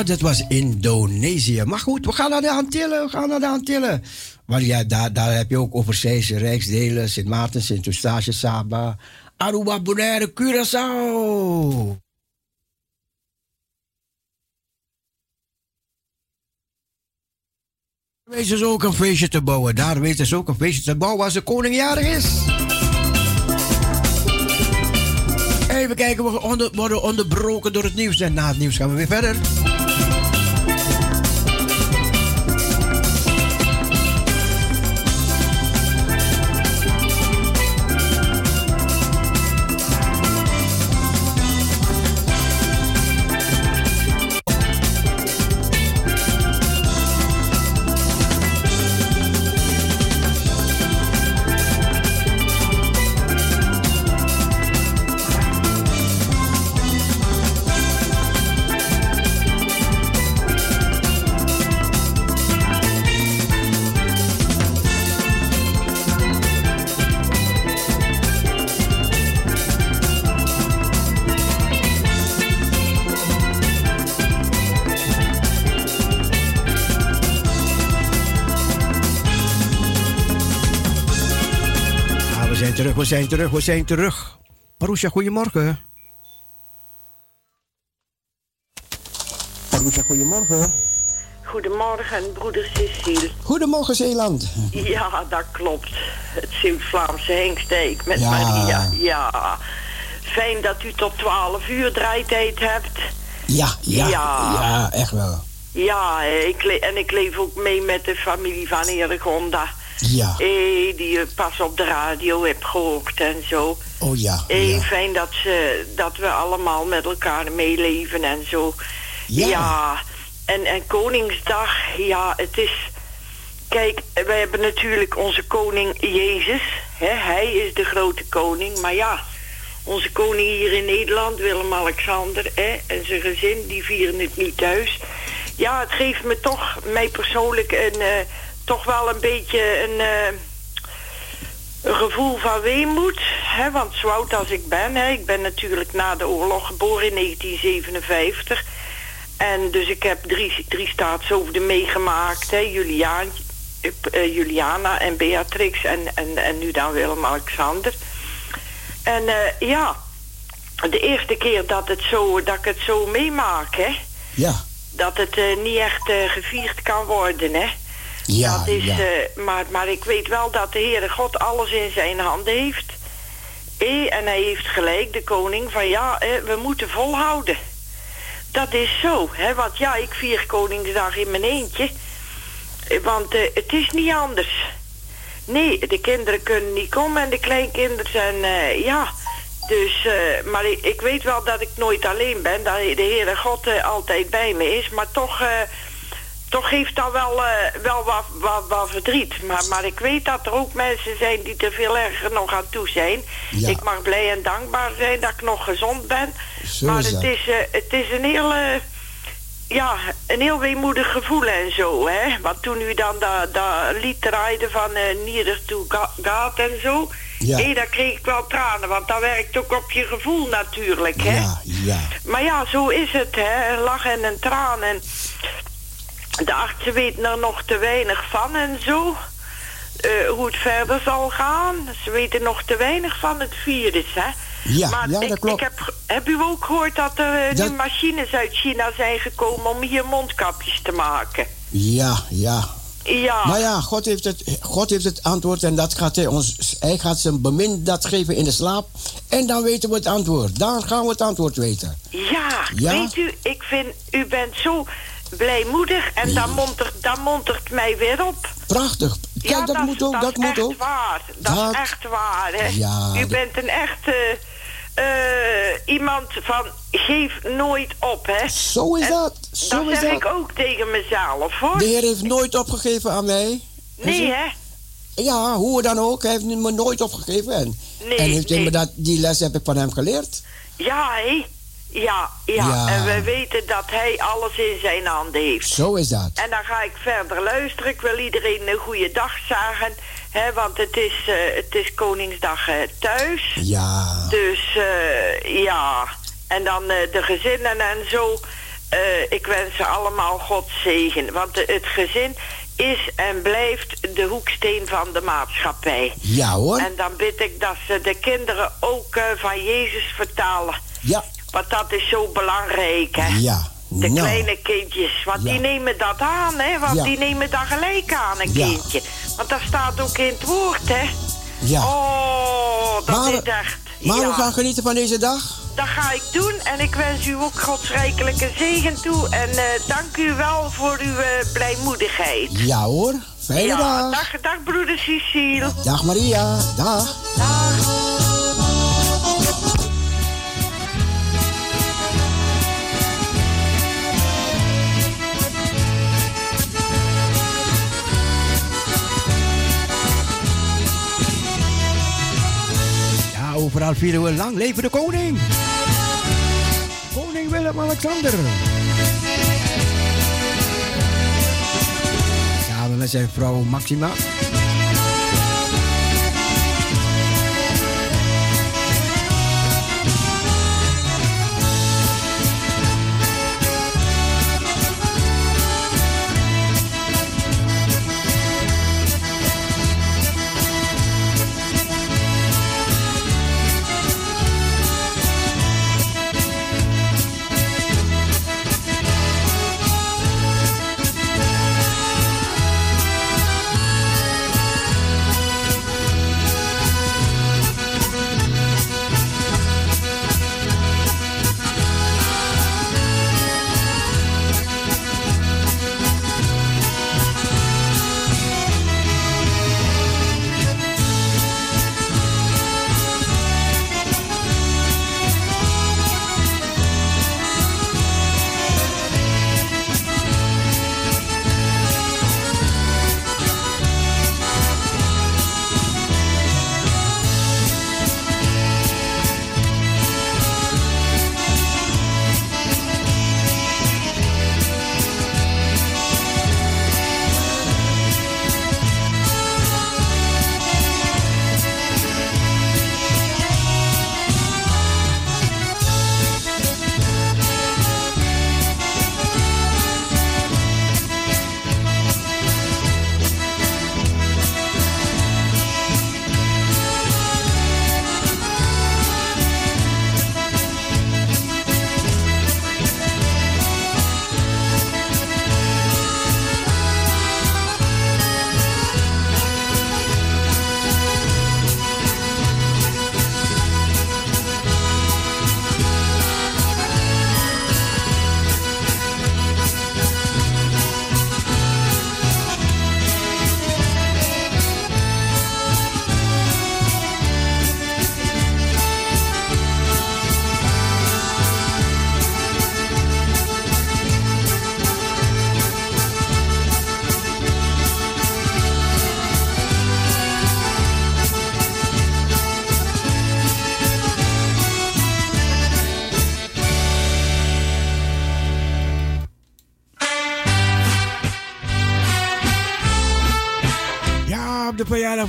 Dat was Indonesië. Maar goed, we gaan naar de Antillen. We gaan naar de Antillen. Want ja, daar, daar heb je ook overzeese rijksdelen. Sint Maarten, Sint Eustatius, Saba, Aruba, Bonaire, Curaçao. Weten ze ook een feestje te bouwen. Daar weten ze ook een feestje te bouwen als de koning jarig is. Even kijken, we worden onderbroken door het nieuws. En na het nieuws gaan we weer verder. We zijn terug, we zijn terug. Marusha, goedemorgen. Marusha, goedemorgen. Goedemorgen, broeder Cecile. Goedemorgen, Zeeland. Ja, dat klopt. Het Sint-Vlaamse Hengsteek met Ja. Maria. Ja. Fijn dat u tot 12 uur draaitijd hebt. Ja, ja, Ja. ja, echt wel. Ja, ik le- en ik leef ook mee met de familie van Eregonda. Ja. Eh, die je pas op de radio hebt gehoord en zo. Oh ja. Eh, ja. Fijn dat, ze, dat we allemaal met elkaar meeleven en zo. Ja. En, en Koningsdag, ja, het is... Kijk, wij hebben natuurlijk onze koning Jezus. Hè? Hij is de grote koning. Maar ja, onze koning hier in Nederland, Willem-Alexander... Hè? en zijn gezin, die vieren het niet thuis. Ja, het geeft me toch, mij persoonlijk, een, eh, toch wel een beetje een... eh, een gevoel van weemoed. Hè, want zo oud als ik ben, hè, ik ben natuurlijk na de oorlog geboren in 1957. En dus ik heb drie, drie staatshoofden meegemaakt. Hè, Juliaan, eh, Juliana en Beatrix en, en, en nu dan Willem-Alexander. En eh, ja, de eerste keer dat, het zo, dat ik het zo meemaak, hè, Ja. dat het niet echt gevierd kan worden, hè. Ja, dat is, ja. eh, maar, maar ik weet wel dat de Heere God alles in zijn handen heeft. Eh, en hij heeft gelijk, de koning, van ja, eh, we moeten volhouden. Dat is zo, hè, want ja, ik vier Koningsdag in mijn eentje. Want het is niet anders. Nee, de kinderen kunnen niet komen en de kleinkinderen zijn, ja... Dus, maar ik, ik weet wel dat ik nooit alleen ben, dat de Heere God altijd bij me is, maar toch... toch geeft dat wel, eh, wel wat, wat, wat verdriet. Maar, maar ik weet dat er ook mensen zijn die er veel erger nog aan toe zijn. Ja. Ik mag blij en dankbaar zijn dat ik nog gezond ben. Zo maar is het is, eh, het is een heel... ja, een heel weemoedig gevoel en zo, hè. Want toen u dan dat, dat lied draaide van eh Neither to God en zo... Ja. hé, daar kreeg ik wel tranen, want dat werkt ook op je gevoel natuurlijk, hè. Ja, ja. Maar ja, zo is het, hè. Een lach en een traan. En de artsen weten er nog te weinig van en zo. Eh, hoe het verder zal gaan. Ze weten nog te weinig van het virus, hè. Ja, maar ja, ik, dat klopt. Ik heb, heb u ook gehoord dat er eh, Dat- nu machines uit China zijn gekomen om hier mondkapjes te maken? Ja, ja. Ja. Maar ja, God heeft, het, God heeft het antwoord en dat gaat hij ons. Hij gaat zijn bemind dat geven in de slaap. En dan weten we het antwoord. Dan gaan we het antwoord weten. Ja, Ja? weet u, ik vind, u bent zo blijmoedig en dat, montert, dat montert mij weer op. Prachtig. Kijk, ja, dat, moet ook. Dat, is moet echt ook. waar. Dat, Dat- is echt waar, hè. Ja, U dat- bent een echte eh, iemand van geef nooit op, hè. Zo is En dat. Zo dat is zeg dat. ik ook tegen mezelf, hoor. De Heer heeft nooit opgegeven aan mij. Nee, hè. Ja, hoe dan ook. Hij heeft me nooit opgegeven. En, Nee, en heeft nee. me dat, die les heb ik van hem geleerd. Ja, hè. Ja, ja, Ja. En we weten dat hij alles in zijn handen heeft. Zo is dat. En dan ga ik verder luisteren. Ik wil iedereen een goede dag zagen. Hè, want het is, eh, het is Koningsdag eh, thuis. Ja. Dus eh, ja. En dan de gezinnen en zo. ik wens ze allemaal God zegen. Want het gezin is en blijft de hoeksteen van de maatschappij. Ja hoor. En dan bid ik dat ze de kinderen ook van Jezus vertalen. Ja. Want dat is zo belangrijk, hè? Ja. De nou. kleine kindjes, want Ja. die nemen dat aan, hè? Want Ja. die nemen dat gelijk aan, een Ja. kindje. Want dat staat ook in het woord, hè? Ja. Oh, dat Maar- is echt... Maar ja. we gaan genieten van deze dag. Dat ga ik doen en ik wens u ook godsrijkelijke zegen toe. En eh, dank u wel voor uw eh, blijmoedigheid. Ja hoor. Fijne ja, dag. dag. Dag, broeder Cecile. Dag Maria. Dag. Ja, overal vieren we lang leven de koning. Koning Willem-Alexander. Samen met zijn vrouw Maxima.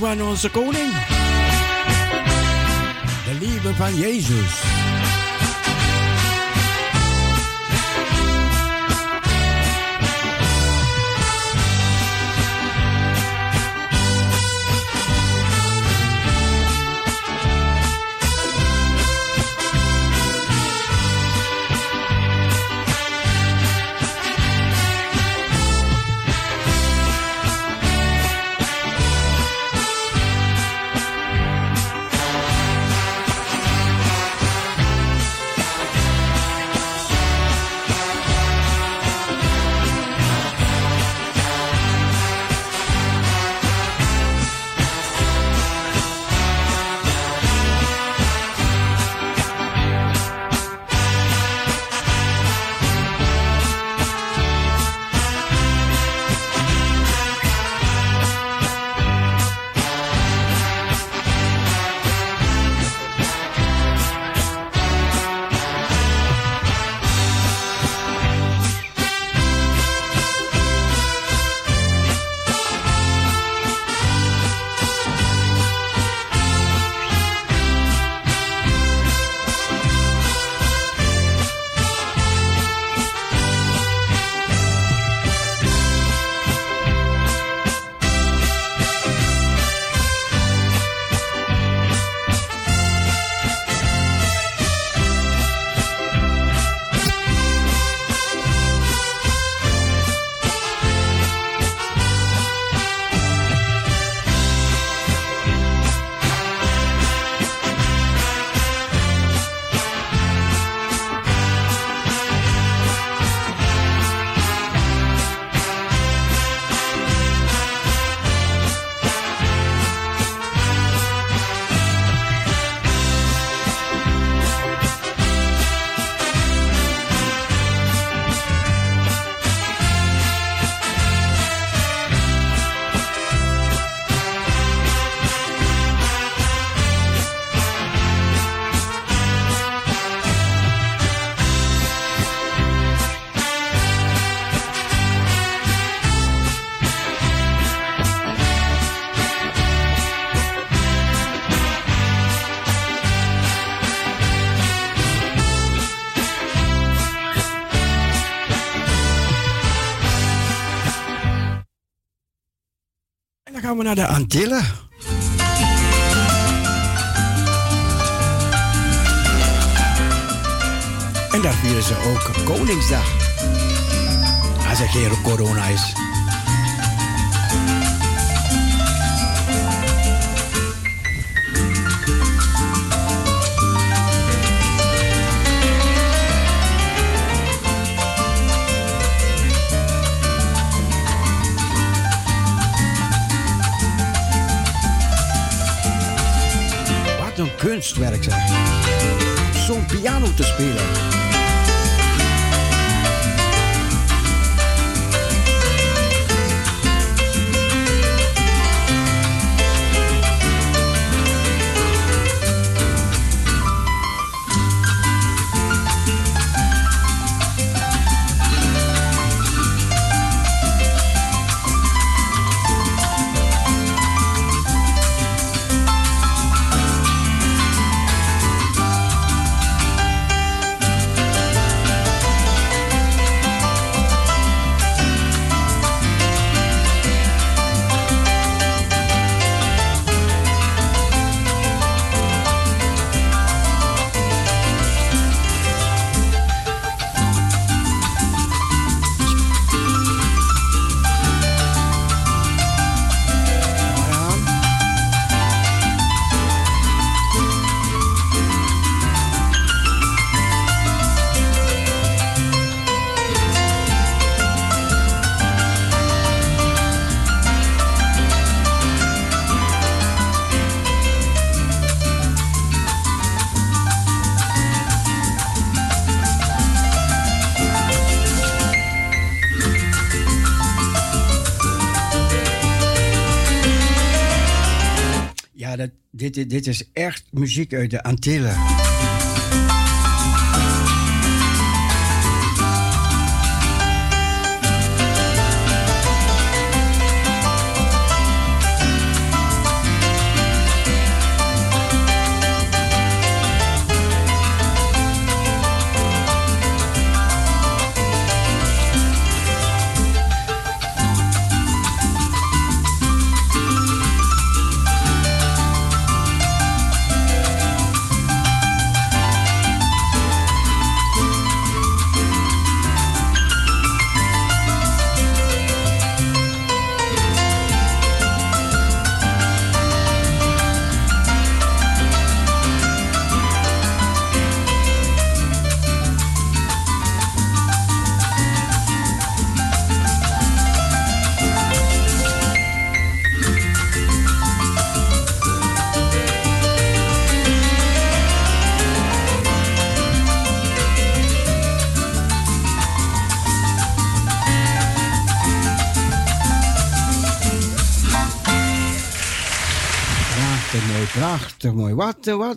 Van onze koning. De liefde van Jezus. Gaan we naar de Antillen. En daar vieren ze ook Koningsdag. Als er geen corona is. Kunstwerk. Zo'n piano te spelen. Dit, is echt muziek uit de Antillen.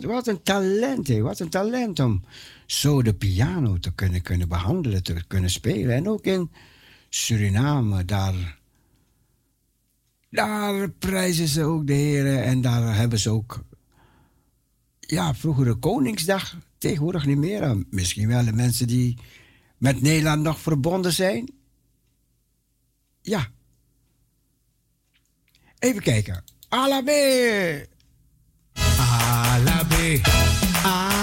Wat, een talent, hè. Wat een talent om zo de piano te kunnen, kunnen behandelen, te kunnen spelen. En ook in Suriname, daar, daar prijzen ze ook de heren. En daar hebben ze ook, ja, vroeger de Koningsdag, tegenwoordig niet meer. Misschien wel de mensen die met Nederland nog verbonden zijn. Ja. Even kijken. Alabe! Alabe, alabe,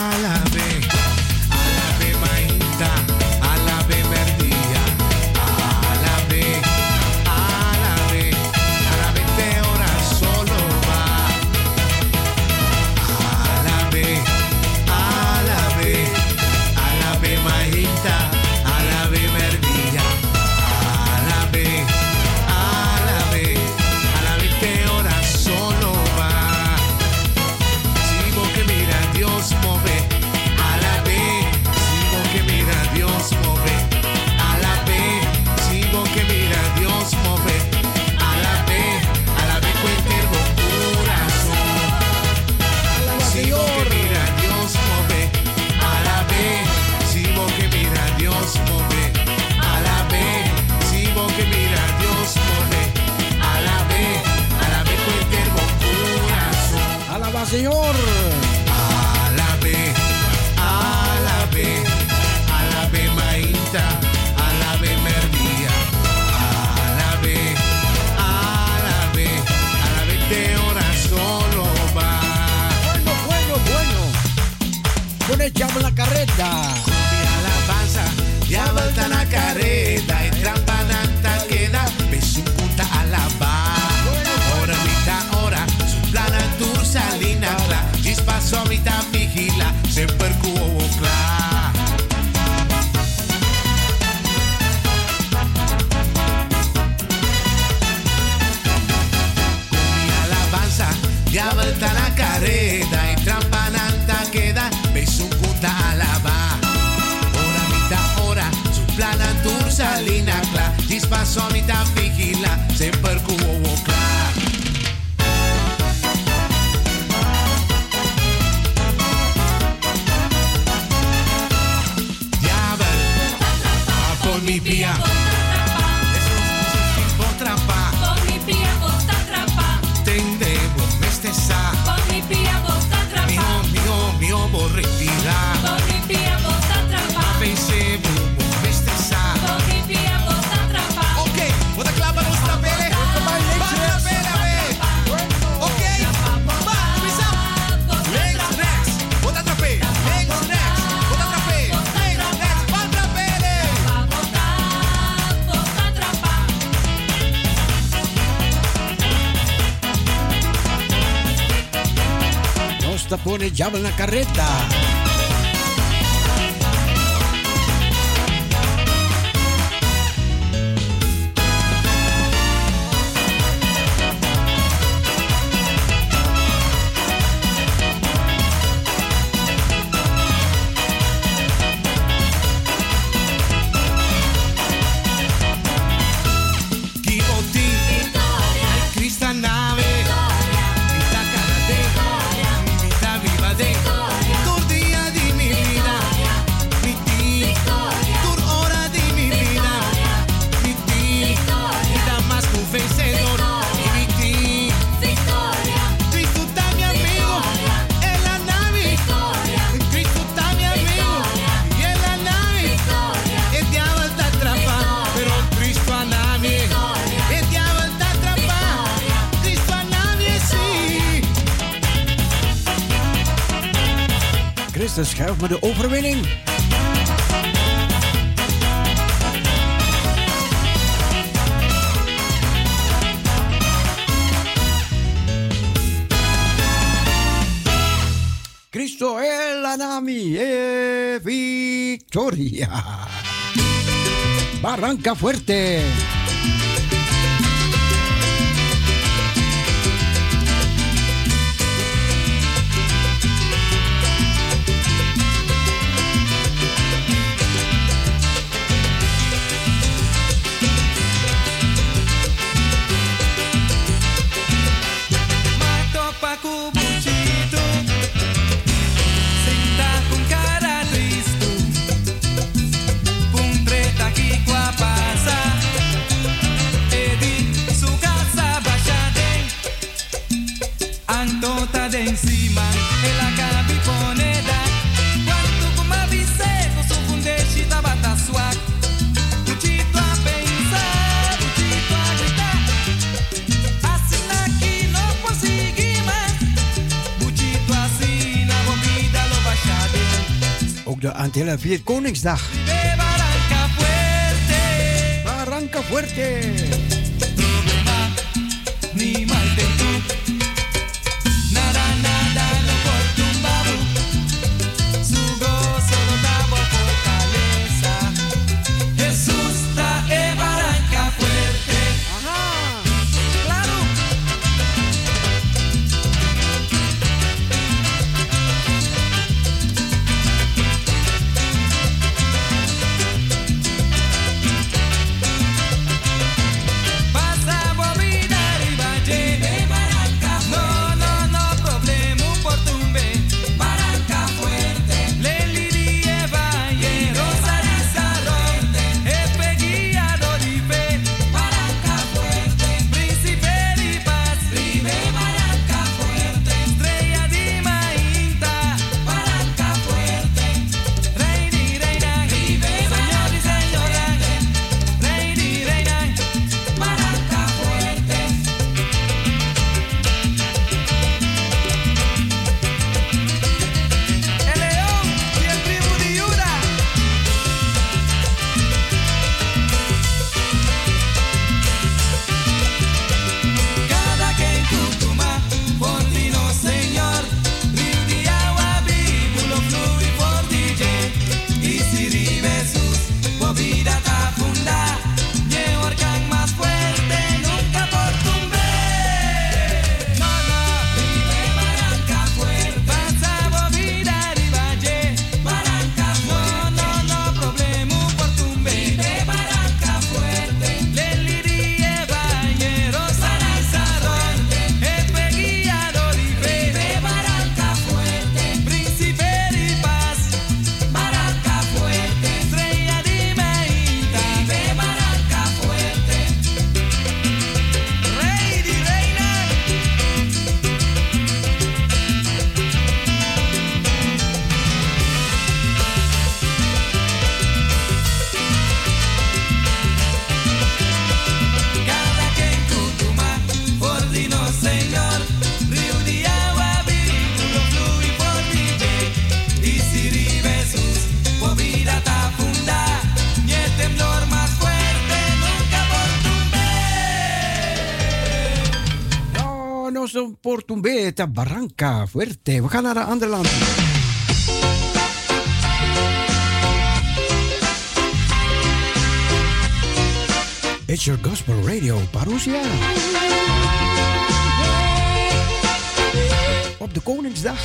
vagones llevan la carreta. Christus schuift me de overwinning. Cristo è la nami e eh, victoria. Barranca Fuerte. Koningsdag. De Barranca Fuerte. Barranca Fuerte. Portumbeta, Barranca, Fuerte. We gaan naar een ander land. It's your gospel radio, Parousia. Op de Koningsdag.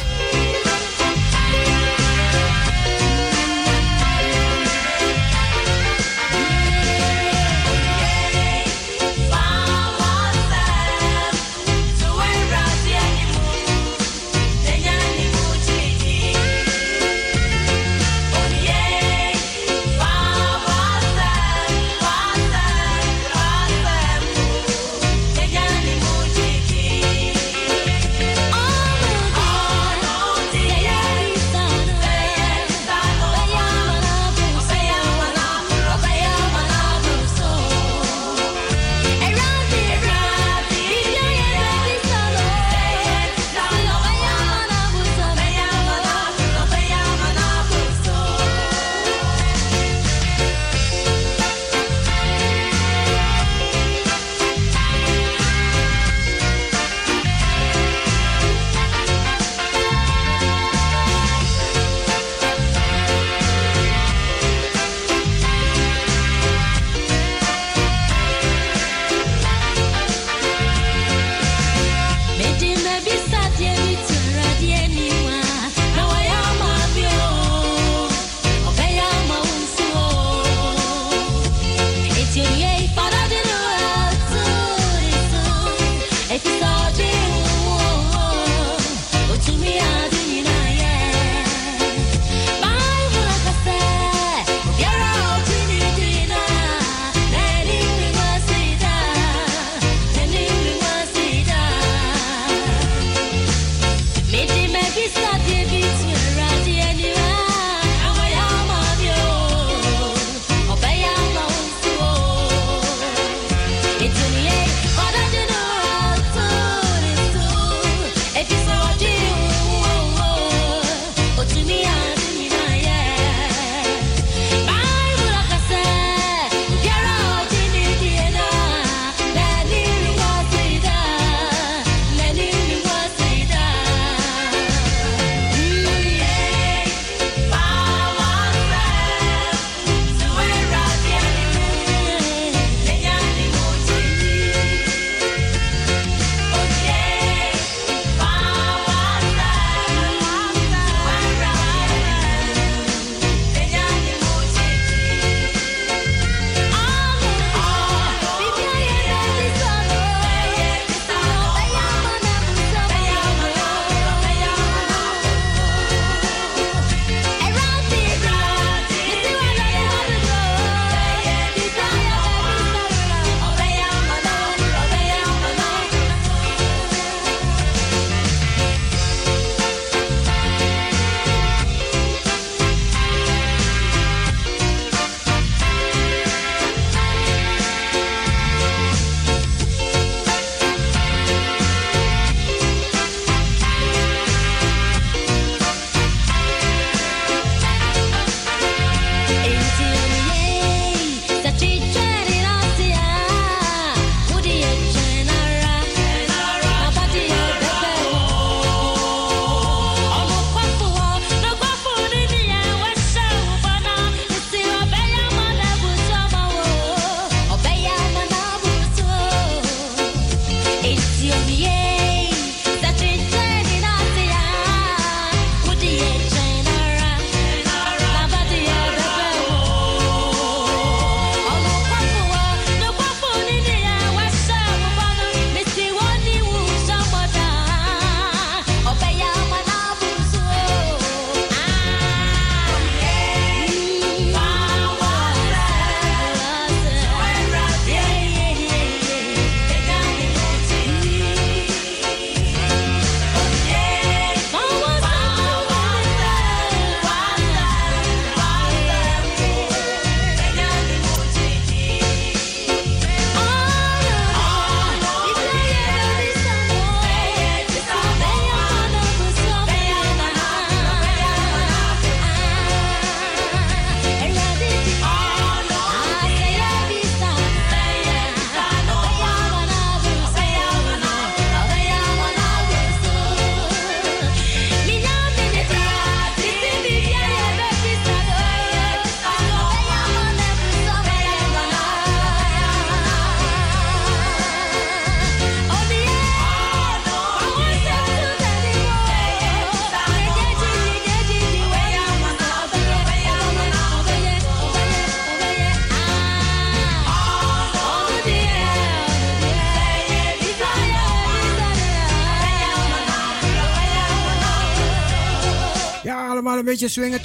beetje swingen.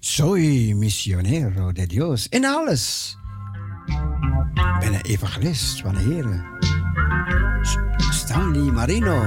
Soy misionero de Dios in alles. Ben een evangelist van de heren Stanley Marino.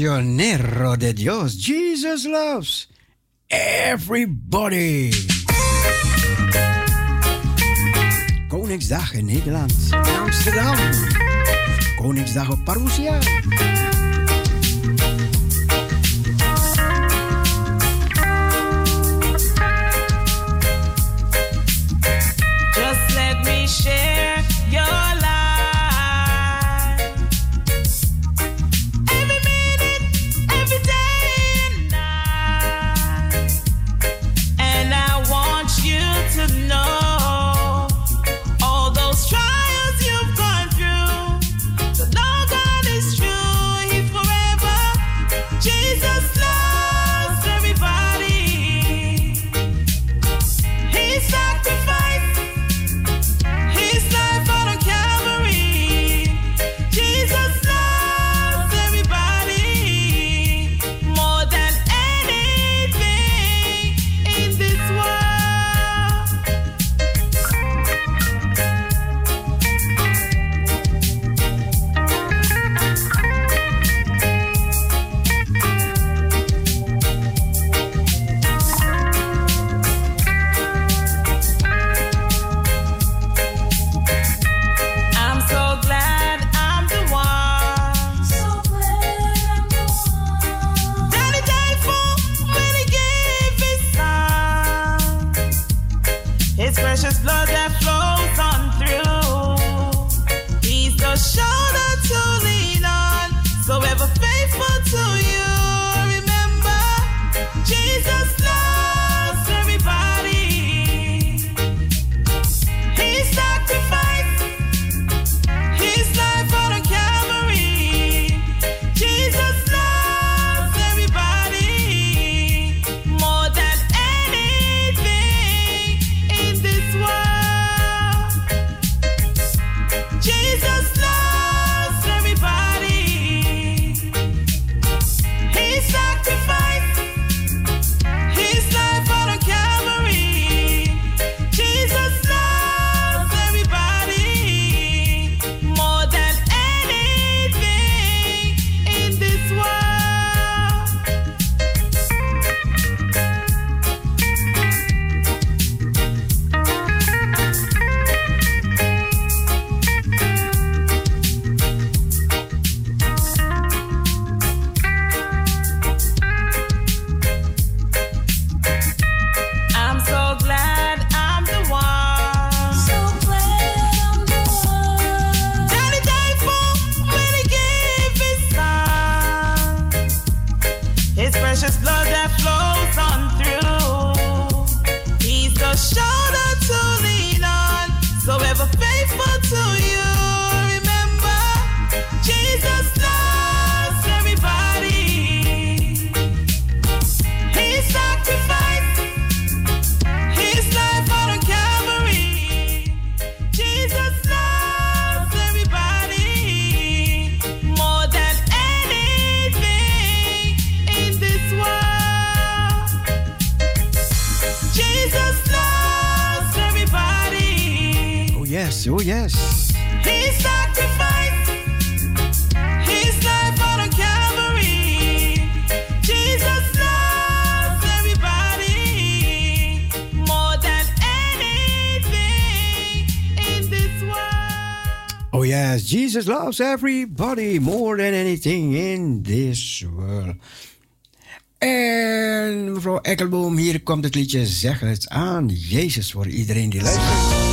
de Dios. Jesus loves everybody. Koningsdag in Nederland, in Amsterdam. Koningsdag op Parousia. Jesus loves everybody more than anything in this world. En mevrouw Ekkelboom, hier komt het liedje Zeg het aan Jezus voor iedereen die luistert.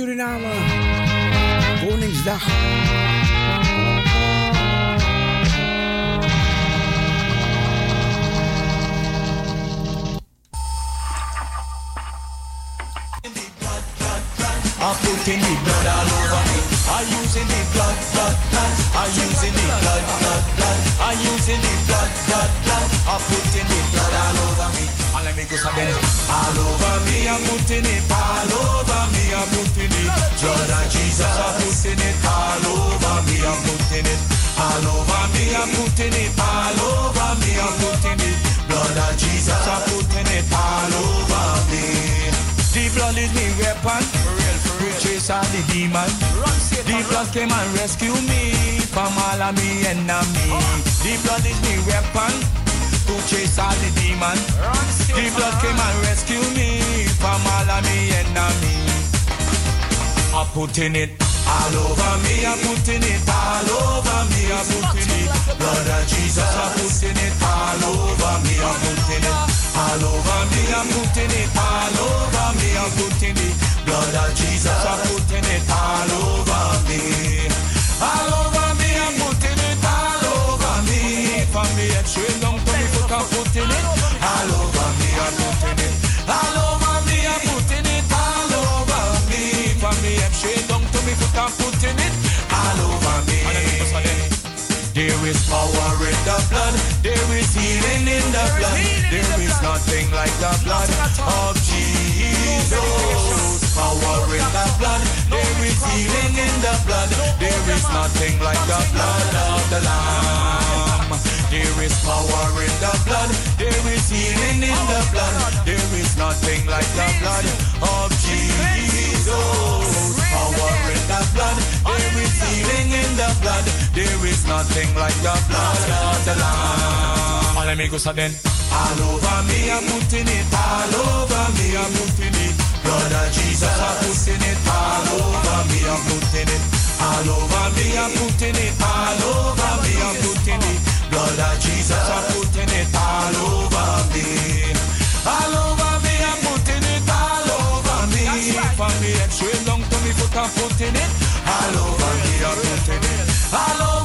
Suriname. Lamb. All me go so then. All over me, I'm putting it. All over me, I'm putting it. Blood of Jesus, I'm putting it. All over me, I'm putting it. All over me, I'm putting it. All over me, I'm putting it. Blood of Jesus, I'm putting it all over me. All over me, I'm putting it all over me. From the head straight down to me foot, I'm putting it all over me. I'm putting it all over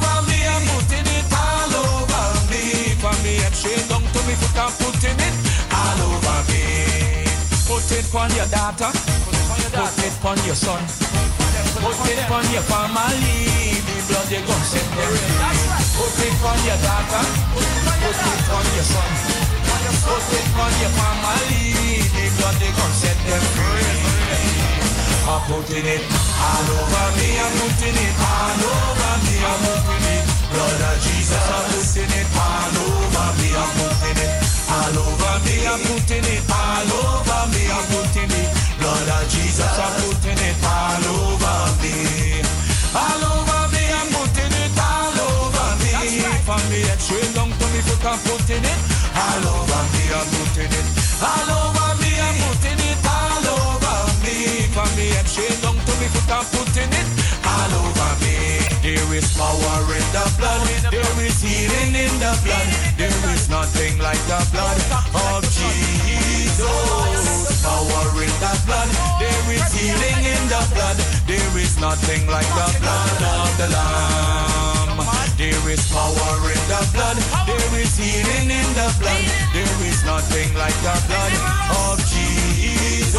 foot, I'm putting it all over me. Put it on your daughter. Put it on your son. Put it on your family. The blood you gonna set them. Put it on your daughter. Put it on your son. Put it on your family. The blood you gonna set them free. I'm putting it all over me. I'm putting it all over me. I'm putting it. Blood of Jesus. I'm putting it all over me. I'm putting it all over me. I'm putting it all over me. I'm putting it. Blood of Jesus. I'm putting it all over me. All is power in the blood. There is healing in the blood. There is nothing like the blood of Jesus. Power in the blood. There is healing in the blood. There is nothing like the blood of the Lamb. There is power in the blood. There is healing in the blood. There is nothing like the blood of Jesus.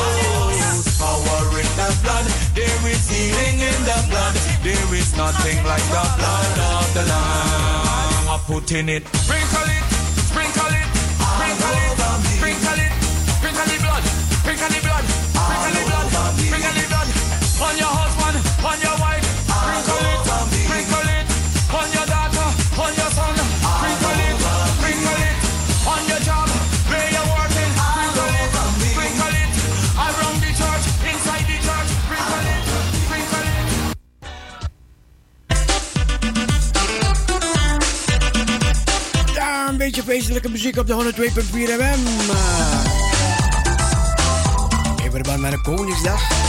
Power in the blood. There is healing in the blood. There is nothing like the blood of the Lamb. I'm putting it. Sprinkle it. Sprinkle it. Sprinkle it. Sprinkle it. Sprinkle the blood. Sprinkle the blood. Sprinkle the blood. Sprinkle the blood. On your beetje feestelijke muziek op de 102.4 FM. In met de Koningsdag.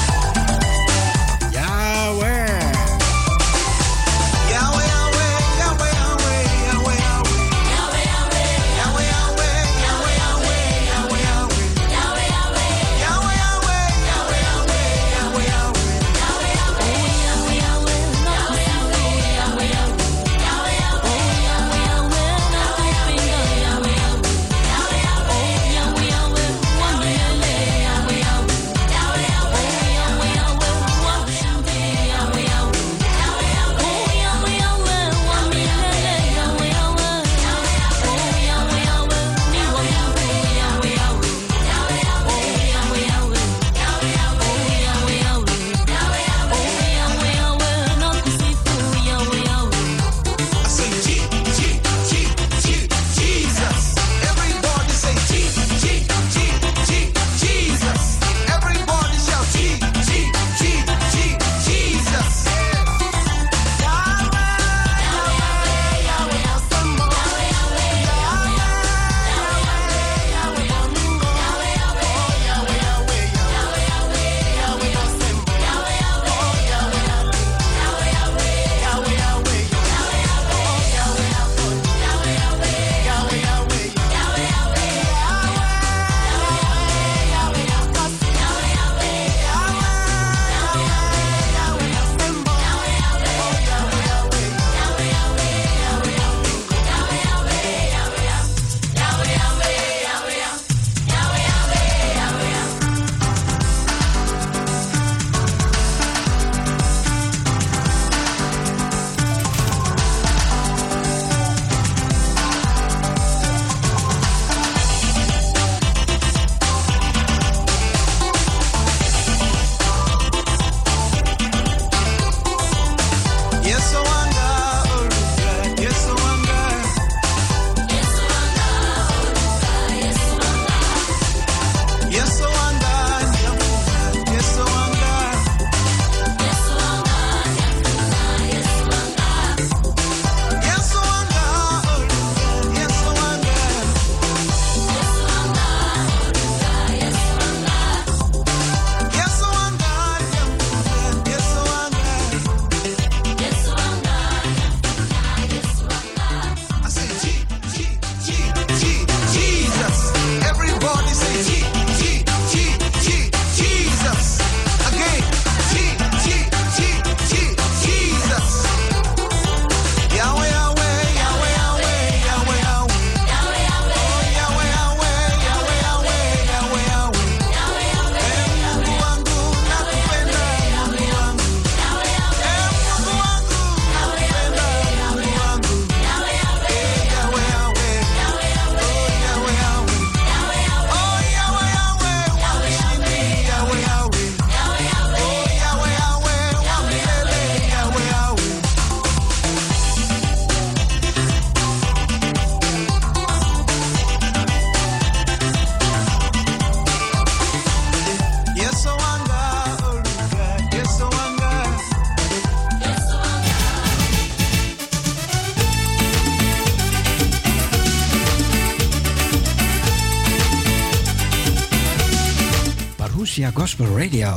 Gospel Radio.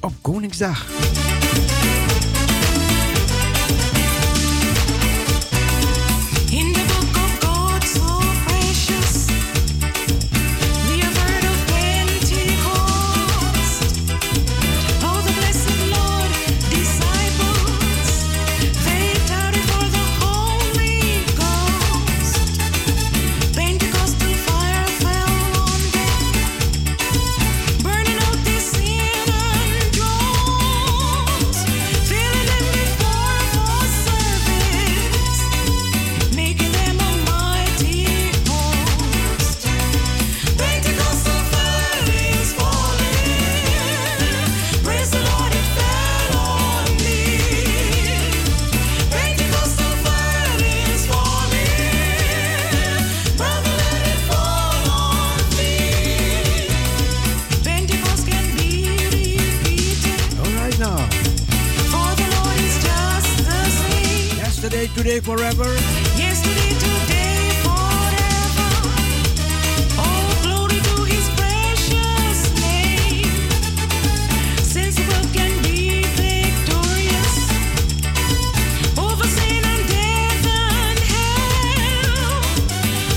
Op Koningsdag. today, forever. Yesterday, today, forever. Oh, glory to his precious name. Since the world can be victorious over sin and death and hell,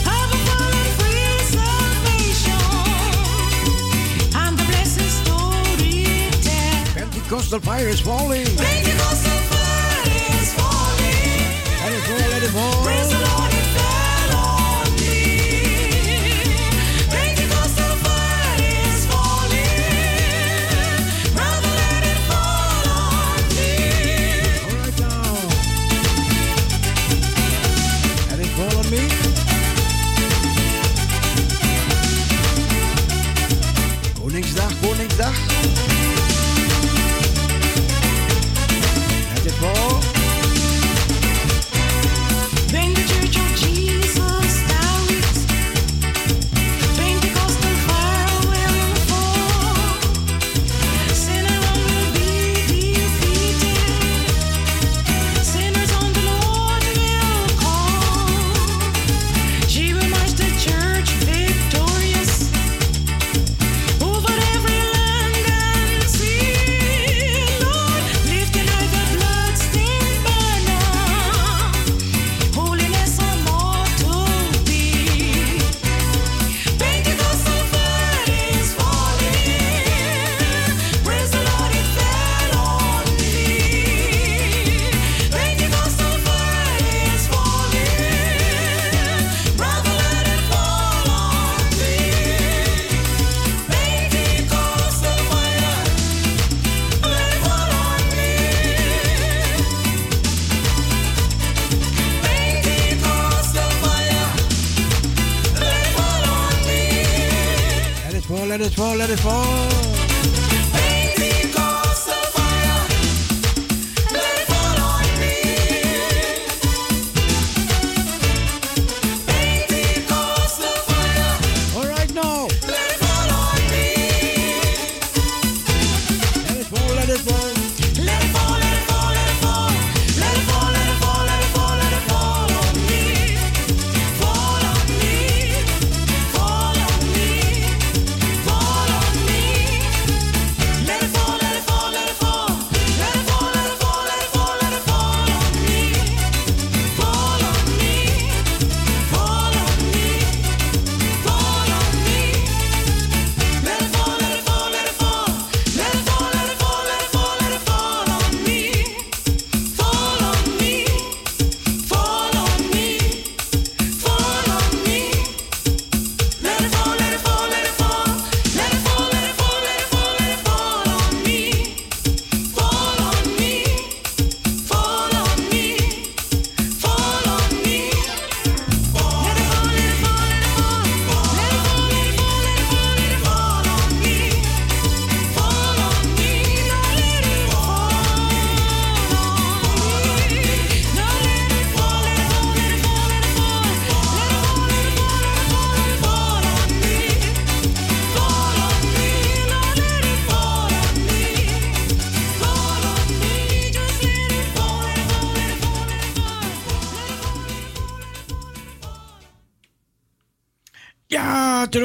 powerful and free salvation, and the blessed story tell. Pentecostal fire is falling.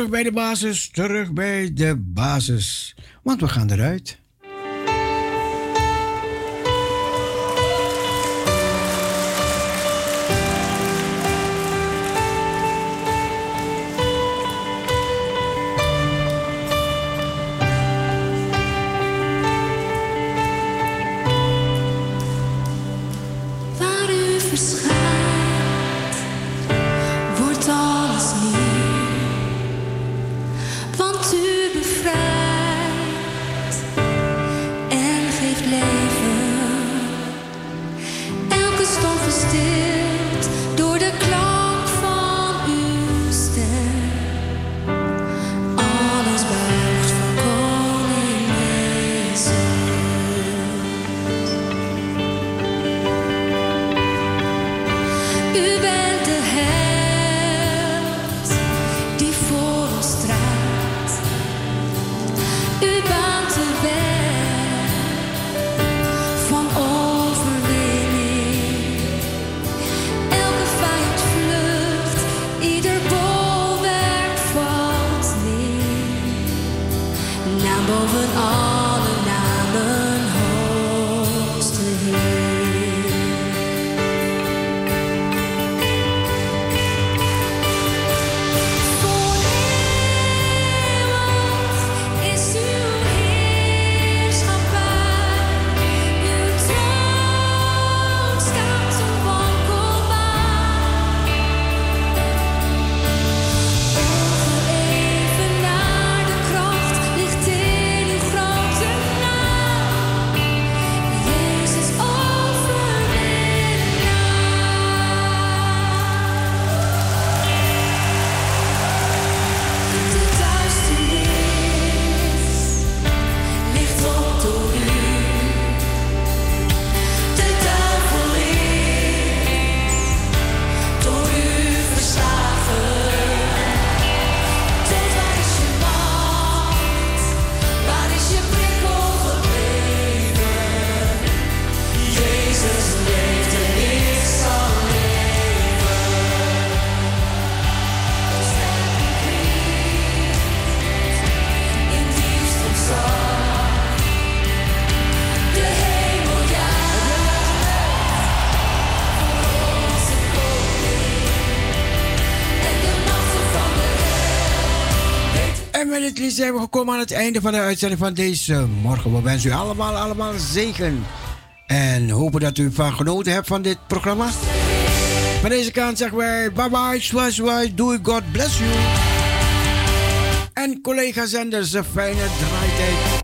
terug bij de basis, terug bij de basis. Want we gaan eruit. zijn we gekomen aan het einde van de uitzending van deze morgen. We wensen u allemaal, allemaal zegen. En hopen dat u van genoten hebt van dit programma. Van deze kant zeggen wij bye bye, swaai do doei, God bless you. En collega zenders, een fijne draaitijd.